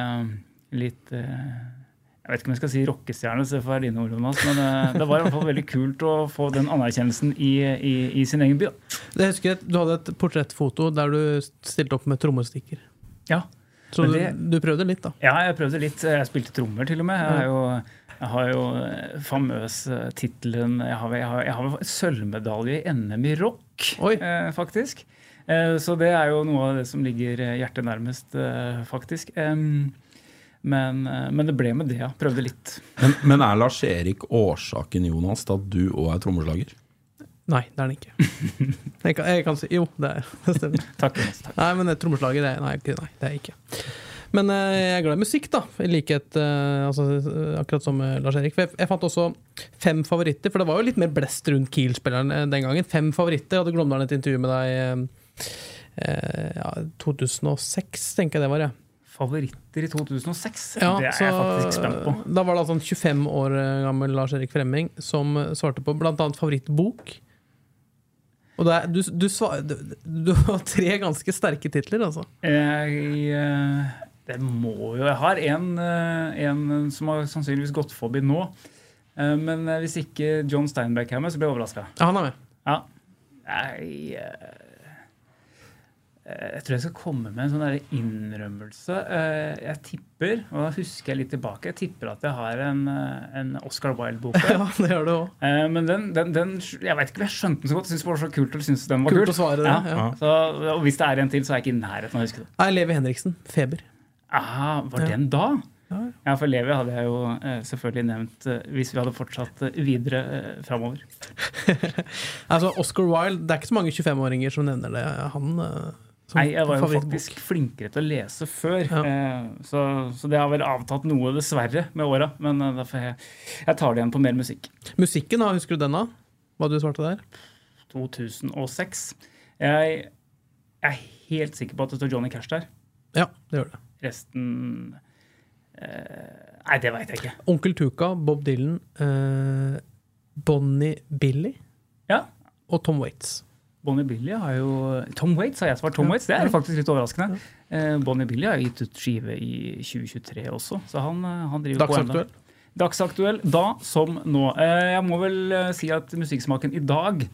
litt jeg vet ikke om jeg skal si rockestjerne, så får være dine ord, Jonas, men det var i hvert fall veldig kult å få den anerkjennelsen i, i, i sin egen by. Da. Jeg husker at Du hadde et portrettfoto der du stilte opp med trommestikker. Ja. Så det, du, du prøvde litt, da. ja, jeg prøvde litt. Jeg spilte trommer, til og med. Jeg har jo, jeg har jo eh, famøs eh, tittelen Jeg har, jeg har, jeg har sølvmedalje i NM i rock, Oi. eh, faktisk. Eh, så det er jo noe av det som ligger eh, hjertet nærmest, eh, faktisk. Men, men det ble med det, ja. Prøvde litt. Men, men er Lars Erik årsaken, Jonas, til at du òg er trommeslager? Nei, det er den ikke. [laughs] Jeg kan, jeg kan si Jo, det er [laughs] det stemmer. Takk. Takk. Nei, men et trommeslager det, nei, nei, det er jeg ikke. Men eh, jeg er glad i musikk, da. I likhet eh, altså, eh, akkurat som eh, Lars Erik. For jeg, jeg fant også fem favoritter, for det var jo litt mer blest rundt Kiel-spilleren eh, den gangen. Fem favoritter. Jeg hadde Glåmdalen et intervju med deg eh, eh, ja, 2006, tenker jeg det var. Ja. Favoritter i 2006? Ja, det er jeg faktisk spent på. Da var det altså en 25 år gammel Lars Erik Fremming som svarte på bl.a. favorittbok. Er, du, du, svar, du, har tre ganske sterke titler, altså. Jeg, eh, det må jo Jeg har en, eh, en som har sannsynligvis gått forbi nå. Eh, Men eh, hvis ikke John Steinbeck er med, så blir jeg overraska. Ja, han er med. Ja. Jeg, eh, jeg tror jeg skal komme med en sånn der innrømmelse. Eh, Jeg tipper, og da husker jeg litt tilbake, jeg tipper at jeg har en, eh, en Oscar Wilde-bok. [laughs] Ja, det gjør du. Eh, Men den, den, den Jeg vet ikke om jeg skjønte den så godt. Jeg syntes det var så kult. og syntes den var Kult kult. å svare det, ja. Så, og hvis det er en til, så er jeg ikke i nærheten av å huske det. Nei, Levi Henriksen. Feber. Aha, var Ja. den da? Ja. Ja, for Levi hadde jeg jo eh, selvfølgelig nevnt eh, hvis vi hadde fortsatt eh, videre eh, framover. [laughs] Altså, Oscar Wilde Det er ikke så mange 25-åringer som nevner det. Han eh, Nei, jeg var jo faktisk flinkere til å lese før, Ja. eh, så, så det har vel avtatt noe, dessverre, med åra. Men eh, derfor jeg, jeg tar det igjen på mer musikk. Musikken, da, husker du den, da? Hva du svarte der? 2006. Jeg er helt sikker på at det står Johnny Cash der. Ja, det gjør det. Resten eh, Nei, det veit jeg ikke. Onkel Tuka, Bob Dylan, eh, Bonnie Billy Ja, og Tom Waits. Bonnie Billy har jo Tom Waits har jeg svart. Tom Waits, Det er faktisk litt overraskende. Eh, Bonnie Billy har gitt ut skive i 2023 også, så han, eh, han driver på ennå. Dagsaktuell. Dagsaktuell da som nå. Eh, Jeg må vel si at musikksmaken i dag,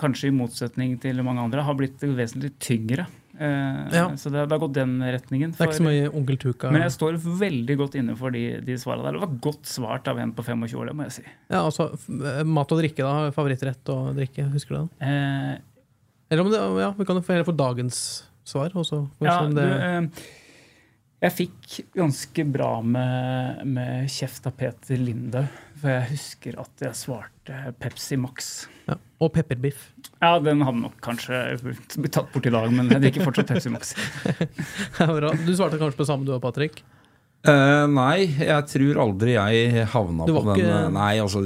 kanskje i motsetning til mange andre, har blitt vesentlig tyngre. Eh, Ja. Så det, det har gått den retningen. Det er ikke så mye Onkel Tuka. men jeg står veldig godt inne for de, de svarene der. Det var godt svart av en på 25 år, det må jeg si. Ja, altså, mat og drikke, da. Favorittrett og drikke, husker du den? Eh, Eller om det, ja, Vi kan jo få heller få dagens svar. Også, Ja, det... du, eh, jeg fikk ganske bra med, med kjeft av Peter Lindau. For jeg husker at jeg svarte Pepsi Max. ja. Og pepperbiff. Ja, den hadde nok kanskje blitt tatt bort i dag, men jeg drikker fortsatt Pepsi Max. [laughs] Du svarte kanskje på samme du og Patrick? Uh, nei, jeg tror aldri jeg havna på den ikke- Nei, altså,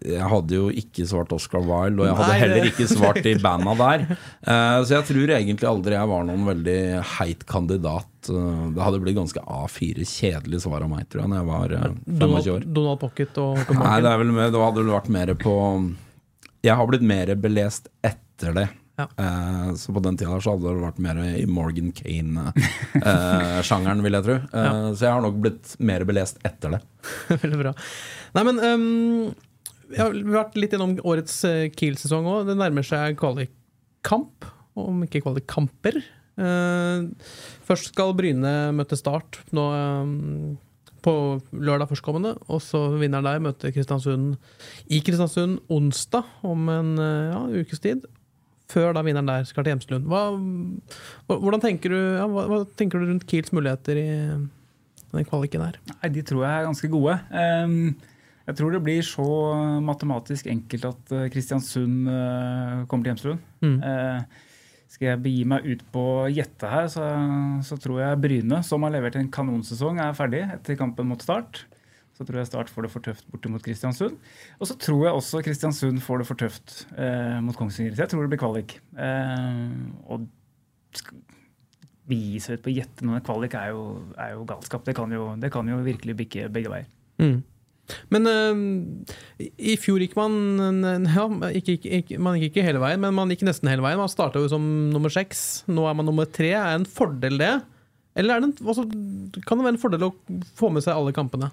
jeg hadde jo ikke svart Oscar Wilde, og jeg hadde Nei, heller ikke svart i [laughs] banda der. Uh, så jeg tror egentlig aldri jeg var noen veldig heit kandidat. Uh, det hadde blitt ganske A4 kjedelig svar av meg, tror jeg, når jeg var eh, 25 år. Donald Pocket og Håkon Nei, det er vel med, det hadde vel vært mer på Jeg har blitt mer belest etter det. Ja. Eh, så på den tida så hadde det vært mer i Morgan Kane-sjangeren, [laughs] vil jeg tro. Eh, Så jeg har nok blitt mer belest etter det. [laughs] Veldig bra. Nei, men um, Vi har vært litt gjennom årets eh, Kiel-sesong òg. Det nærmer seg kvalikkamp, om ikke kvalikkamper. Eh, først skal Bryne møte Start nå ehm, på lørdag førstkommende. Og så vinneren der møter Kristiansund i Kristiansund onsdag om en eh, ja, ukes tid. Før da vinneren der skal til Hjemslund. Hva, tenker du, ja, hva, hva tenker du rundt Kiels muligheter i den kvaliken her? Nei, De tror jeg er ganske gode. Ehm, Jeg tror det blir så matematisk enkelt at eh, Kristiansund eh, kommer til Hjemslund. Mm. Eh, Skal jeg begi meg ut på gjette her, så, så tror jeg Bryne, som har levert en kanonsesong, er ferdig etter kampen mot Start. Så tror jeg Start får det for tøft borte mot Kristiansund. Og så tror jeg også Kristiansund får det for tøft eh, mot Kongsvinger. Så jeg tror det blir kvalik. Eh, og begi seg ut på å gjette noen kvalik er jo, er jo galskap. Det kan jo, det kan jo virkelig bikke begge veier. Mm. Men eh, i fjor gikk man ja, ikke, ikke, Man gikk ikke hele veien, men man gikk nesten hele veien. Man starta jo som nummer seks. Nå er man nummer tre. Er det en fordel, det? Eller er det en, også, kan det være en fordel å få med seg alle kampene?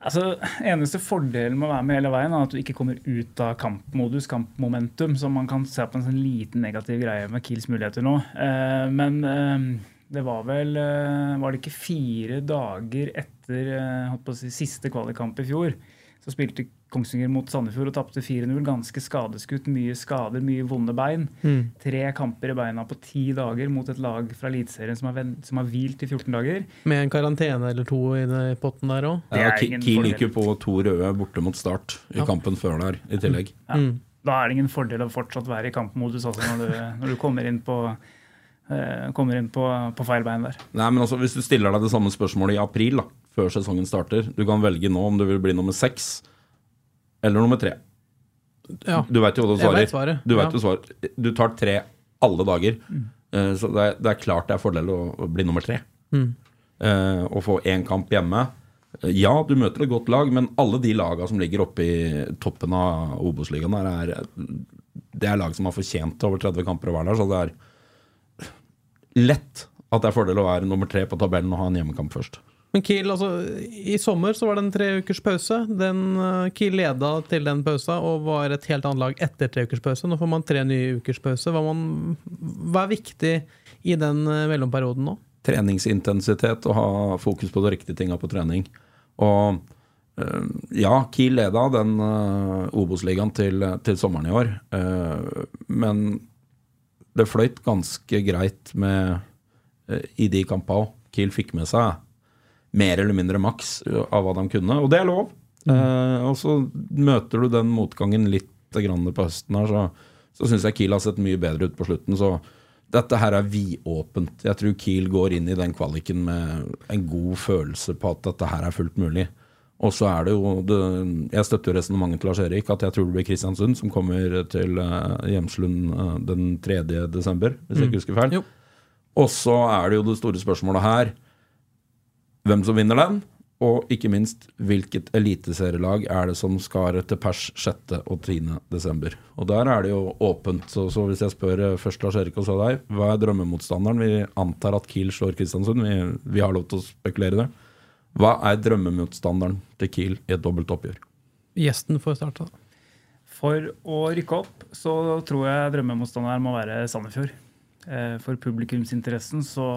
Altså, Eneste fordelen med å være med hele veien er at du ikke kommer ut av kampmodus, kampmomentum, som man kan se på en sånn liten negativ greie med Kiels muligheter nå. Eh, men eh, det var vel eh, Var det ikke fire dager etter eh, si, siste kvalikkamp i fjor? Så spilte Kongsvinger mot Sandefjord og tapte 4-0. Ganske skadeskutt, mye skader, mye vonde bein. Tre kamper i beina på ti dager mot et lag fra Eliteserien som som har hvilt i 14 dager. Med en karantene eller to i potten der òg? Ja, er Kiel gikk jo på to røde borte mot Start i Ja. kampen før der, i tillegg. Ja. Da er det ingen fordel å fortsatt være i kampmodus altså når, du, [laughs] når du kommer inn på eh, kommer inn på, på feil bein der. Nei, men altså, Hvis du stiller deg det samme spørsmålet i april, da, før sesongen starter Du kan velge nå om du vil bli nummer seks eller nummer tre. Ja. Du veit jo hva du svarer. vet svaret, Du, vet ja. du, svarer. du tar tre alle dager. Eh, Så det er, det er klart det er fordel å, å bli nummer tre. Mm. Uh, Å få én kamp hjemme. Eh, Ja, du møter et godt lag, men alle de laga som ligger oppe i toppen av Obos-ligaen, er, det er lag som har fortjent over 30 kamper å være der. Så det er lett at det er fordel å være nummer tre på tabellen og ha en hjemmekamp først. Men Kiel, altså, I sommer så var det en tre ukers pause. Den, eh, Kiel leda til den pausa og var et helt annet lag etter tre ukers pause. Nå får man tre nye ukers pause. Hva, man, hva er viktig i den eh, mellomperioden nå? treningsintensitet og ha fokus på de riktige tinga på trening. Og eh, ja, Kiel leda den Obos-ligaen til, til sommeren i år, men det fløyt ganske greit med i de kampene òg. Kiel fikk med seg mer eller mindre maks av hva de kunne, og det er lov. Eh, og så møter du den motgangen litt grann på høsten her, så, så syns jeg Kiel har sett mye bedre ut på slutten. Så dette her er vidåpent. Jeg tror Kiel går inn i den kvaliken med en god følelse på at dette her er fullt mulig. Og så er det jo det, Jeg støtter resonnementet til Lars Erik, at jeg tror det blir Kristiansund som kommer til uh, Hjemslund eh, den 3. desember, hvis jeg ikke husker feil. Og så er det jo det store spørsmålet her hvem som vinner den. Og ikke minst, hvilket eliteserielag er det som skal til pers 6. og 10. desember? Og der er det jo åpent. Så, så hvis jeg spør eh, først Lars Erik og så deg, hva er drømmemotstanderen? Vi antar at Kiel slår Kristiansund. Vi, vi har lov til å spekulere i det. Hva er drømmemotstanderen til Kiel i et dobbelt oppgjør? Gjesten får starte. For å rykke opp så tror jeg drømmemotstanderen må være Sandefjord. Eh, For publikumsinteressen så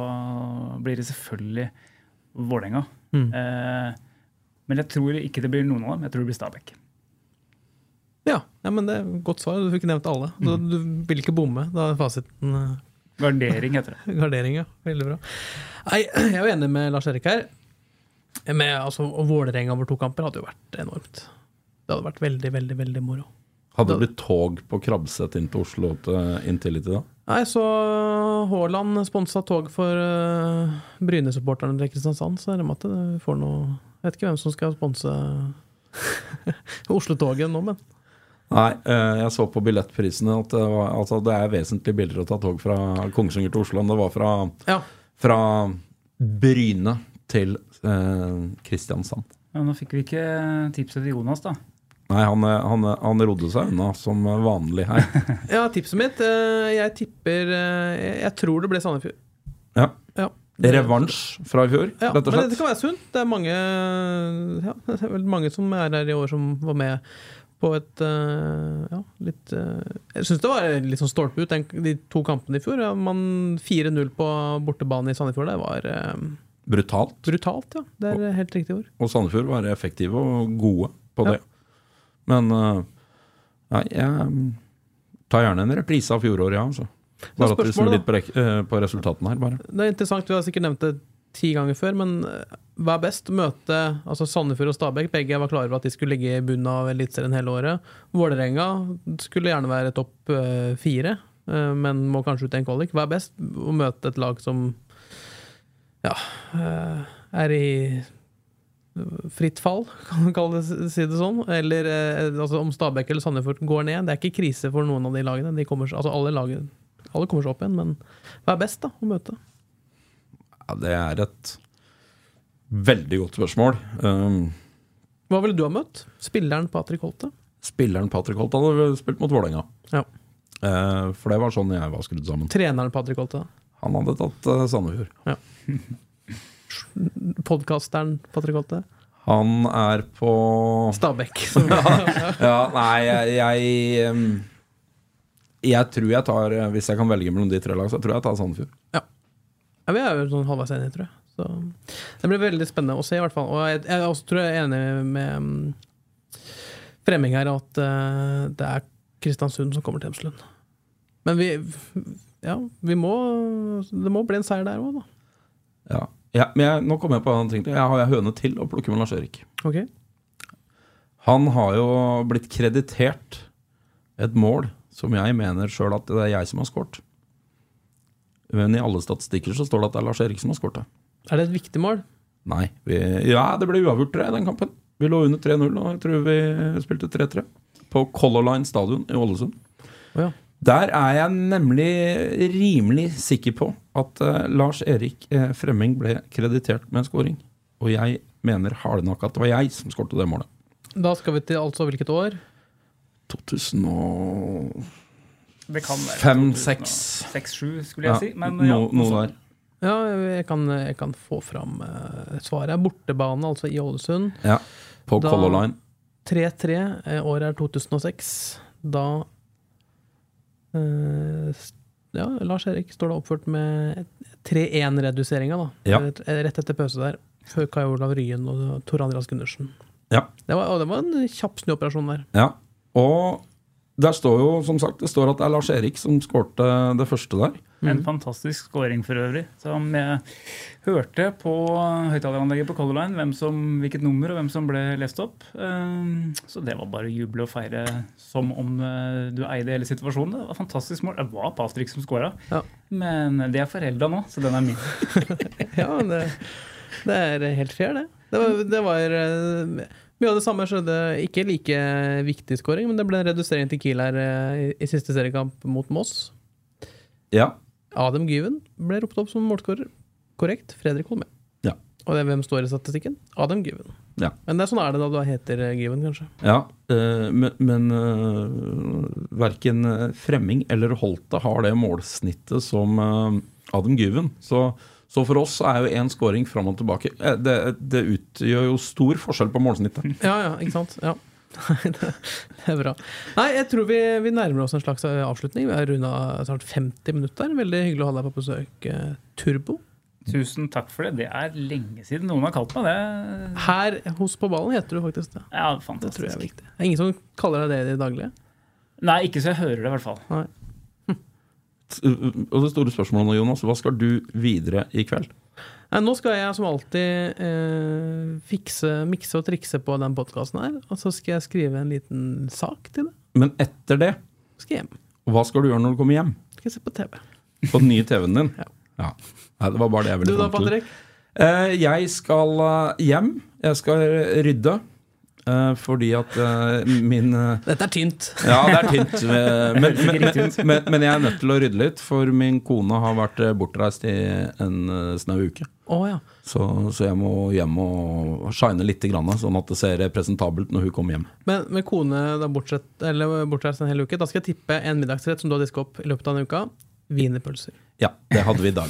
blir det selvfølgelig Vålerenga. Mm. Eh, Men jeg tror ikke det blir noen av dem. Jeg tror det blir Stabæk. Ja, ja, men det er godt svar. Du fikk nevnt alle. Så Du vil ikke bomme. Da er fasiten eh, Gardering heter det. [laughs] Gardering, ja. Veldig bra. Nei, jeg er jo enig med Lars Erik her. Med, altså, og Vålerenga over to kamper hadde jo vært enormt. Det hadde vært veldig, veldig veldig moro. Hadde det blitt tog på Krabbset inn til Oslo til Intility da? Nei, så Haaland sponsa tog for uh, Bryne-supporterne til Kristiansand, så jeg måtte, får noe Jeg vet ikke hvem som skal sponse [laughs] Oslo-toget nå, men Nei, eh, jeg så på billettprisene at det, var, altså det er vesentlig billigere å ta tog fra Kongsvinger til Oslo enn det var fra, ja. fra Bryne til eh, Kristiansand. Ja, nå fikk vi ikke tipset til Jonas, da. Nei, han, eh, han, han rodde seg unna som vanlig her. [laughs] ja, tipset mitt eh, Jeg tipper eh, jeg, tror det ble Sandefjord. Ja. Ja. Revansj fra i fjor, Ja, rett og men det kan være sunt. Det er mange, ja, det er vel mange som er her i år som var med på et eh, ja, litt eh, Jeg syns det var litt sånn stolpe ut, de to kampene i fjor. Ja, man 4-0 på bortebane i Sandefjord, det var eh, Brutalt. brutalt, ja. Det er helt riktig ord. Og Sandefjord var effektive og gode på det. Men eh, nei, jeg mm, tar gjerne en reprise av fjoråret, ja. Altså. Bare at vi snur litt på, eh, på resultatene her, bare. Det er interessant, vi har sikkert nevnt det ti ganger før, men eh, hva er best? Møte altså Sandefjord og Stabæk, begge var klare over at de skulle ligge i bunnen av Eliteserien hele året. Vålerenga skulle gjerne være topp fire, men må kanskje ut i en kvalik. Hva er best? Å møte et lag som ja, er i fritt fall, [laughs] kan man kalle det, si det sånn. Eller eh, altså, om Stabæk eller Sandefjord går ned. Det er ikke krise for noen av de lagene. De kommer, altså, alle, lager, alle kommer seg opp igjen, men hva er best da å møte? Ja, det er et veldig godt spørsmål. Um, Hva ville du ha møtt? Spilleren Patrick Holte? spilleren Patrick Holte hadde spilt mot Vålerenga. Ja. Uh, for det var sånn jeg var skrudd sammen. Treneren Patrick Holte? Han hadde tatt uh, Sandefjord. [laughs] Podkasteren Patrick Holte? Han er på Stabæk. [laughs] Ja, nei, jeg, jeg Jeg tror jeg tar Hvis jeg kan velge mellom de tre lag, så tror jeg jeg tar Sandefjord. ja, vi er jo sånn halvveis enige, tror jeg. Så det blir veldig spennende å se, i hvert fall. Og jeg, jeg også tror jeg er enig med um, Fremming her, at uh, det er Kristiansund som kommer til Hemslund. Men vi Ja, vi må Det må bli en seier der òg, da. Ja. Ja, men jeg, nå kommer jeg på en ting. til. Jeg har en høne til å plukke med Lars Erik. Ok? Han har jo blitt kreditert et mål som jeg mener sjøl at det er jeg som har skåret. Men i alle statistikker så står det at det er Lars Erik som har skåret det. Er det et viktig mål? Nei. Vi, ja, det ble uavgjort tror jeg, den kampen. Vi lå under 3-0, og jeg tror vi spilte 3-3. På Color Line stadion i Ålesund. Oh, ja. Der er jeg nemlig rimelig sikker på at uh, Lars Erik eh, Fremming ble kreditert med en scoring. Og jeg mener hardnakka at det var jeg som skårte det målet. Da skal vi til altså hvilket år? 2005-2006. Det kan være Fem, seks. 6-7, skulle jeg si. Men ja, no, noe der. Ja, jeg kan, jeg kan få fram uh, svaret. Bortebane, altså i Ålesund. Ja, på Color Line. 3-3. eh, Året er 2006. Da Ja, Lars Erik står da oppført med 3-1-reduseringa, da. Ja. Eh, Rett etter pause der. Før Kai Olav Ryen og Tor Andreas Gundersen. Ja. Det var, det var en kjapp snuoperasjon der. Ja, og der står jo, som sagt, det står at det er Lars Erik som skårte det første der. En fantastisk scoring for øvrig. Som jeg hørte på høyttaleranlegget på Color Line hvem som, hvilket nummer og hvem som ble lest opp. Um, Så det var bare å juble og feire som om eh, du eide hele situasjonen. Det var fantastisk mål. Det var Patrick som scora, Ja. men det er forelda nå, så den er min. [laughs] Ja, men det, det er helt fair, det. Det var, det var eh, mye av det samme skjedde. Ikke like viktig scoring, men det ble en redusering til Kiel her eh, i, i siste seriekamp mot Moss. Ja. Adam Gyven ble ropt opp som målskårer. Korrekt. Fredrik Holme. Ja. Og det, hvem står i statistikken? Adam Gyven. Ja. Men det er sånn er det da du heter eh, Gyven, kanskje. Ja, øh, men, men uh, verken Fremming eller Holte har det målsnittet som øh, Adam Gyven. Så, så for oss er jo én scoring fram og tilbake eh, det, det utgjør jo stor forskjell på målsnittet. Ja, ja, ikke sant? Ja. Det er bra. Nei, jeg tror vi, vi nærmer oss en slags eh, avslutning. Vi har runda snart 50 minutter. Veldig hyggelig å ha deg på besøk, eh, Turbo. Tusen takk for det. Det er lenge siden noen har kalt meg det. Her hos På ballen heter du faktisk det. Ja, Det fantastisk. tror jeg er viktig. Det er ingen som kaller deg det i det daglige? Nei, ikke så jeg hører det, i hvert fall. Nei. Og det store spørsmålet nå, Jonas, hva skal du videre i kveld? Nei, nå skal jeg som alltid eh, fikse, mikse og trikse på den podkasten her. Og så skal jeg skrive en liten sak til det. Men etter det, Skal hjem. hva skal du gjøre når du kommer hjem? Skal jeg se på TV. På den nye TV-en din? [laughs] Ja. ja. Nei, det var bare det jeg Du ville fram til. Patrick? Eh, jeg skal eh, hjem. Jeg skal rydde. eh, fordi at eh, min eh, Dette er tynt. Ja, det er tynt. [laughs] Men, men, men, men, men jeg er nødt til å rydde litt, for min kone har vært bortreist i en eh, snau uke. Å ja. Så, så jeg må hjem og shine litt, grann, sånn at det ser presentabelt når hun kommer hjem. Men med kone da bortsett, eller bortreist en hel uke, da skal jeg tippe en middagsrett som du har diska opp i løpet av en uke. Wienerpølser. Ja, det hadde vi i dag.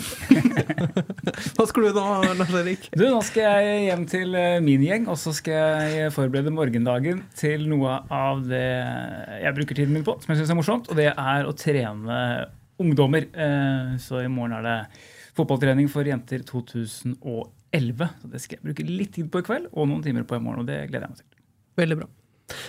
[laughs] Hva skal du da, Lars Erik? Du, Nå skal jeg hjem til eh, min gjeng, og så skal jeg forberede morgendagen til noe av det jeg bruker tiden min på, som jeg syns er morsomt, og det er å trene ungdommer. Eh, Så i morgen er det fotballtrening for jenter 2011. Så det skal jeg bruke litt tid på i kveld, og noen timer på i morgen, og det gleder jeg meg til. Veldig bra.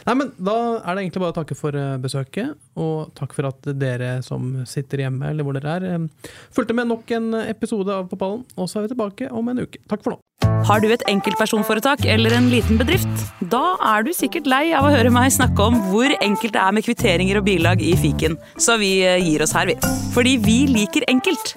Nei, men Da er det egentlig bare å takke for eh, besøket, og takk for at dere som sitter hjemme, eller hvor dere er, eh, fulgte med nok en episode av På ballen. Og så er vi tilbake om en uke. Takk for nå. Har du et enkeltpersonforetak eller en liten bedrift? Da er du sikkert lei av å høre meg snakke om hvor enkelt det er med kvitteringer og bilag i fiken, så vi eh, gir oss her, vi. Fordi vi liker enkelt.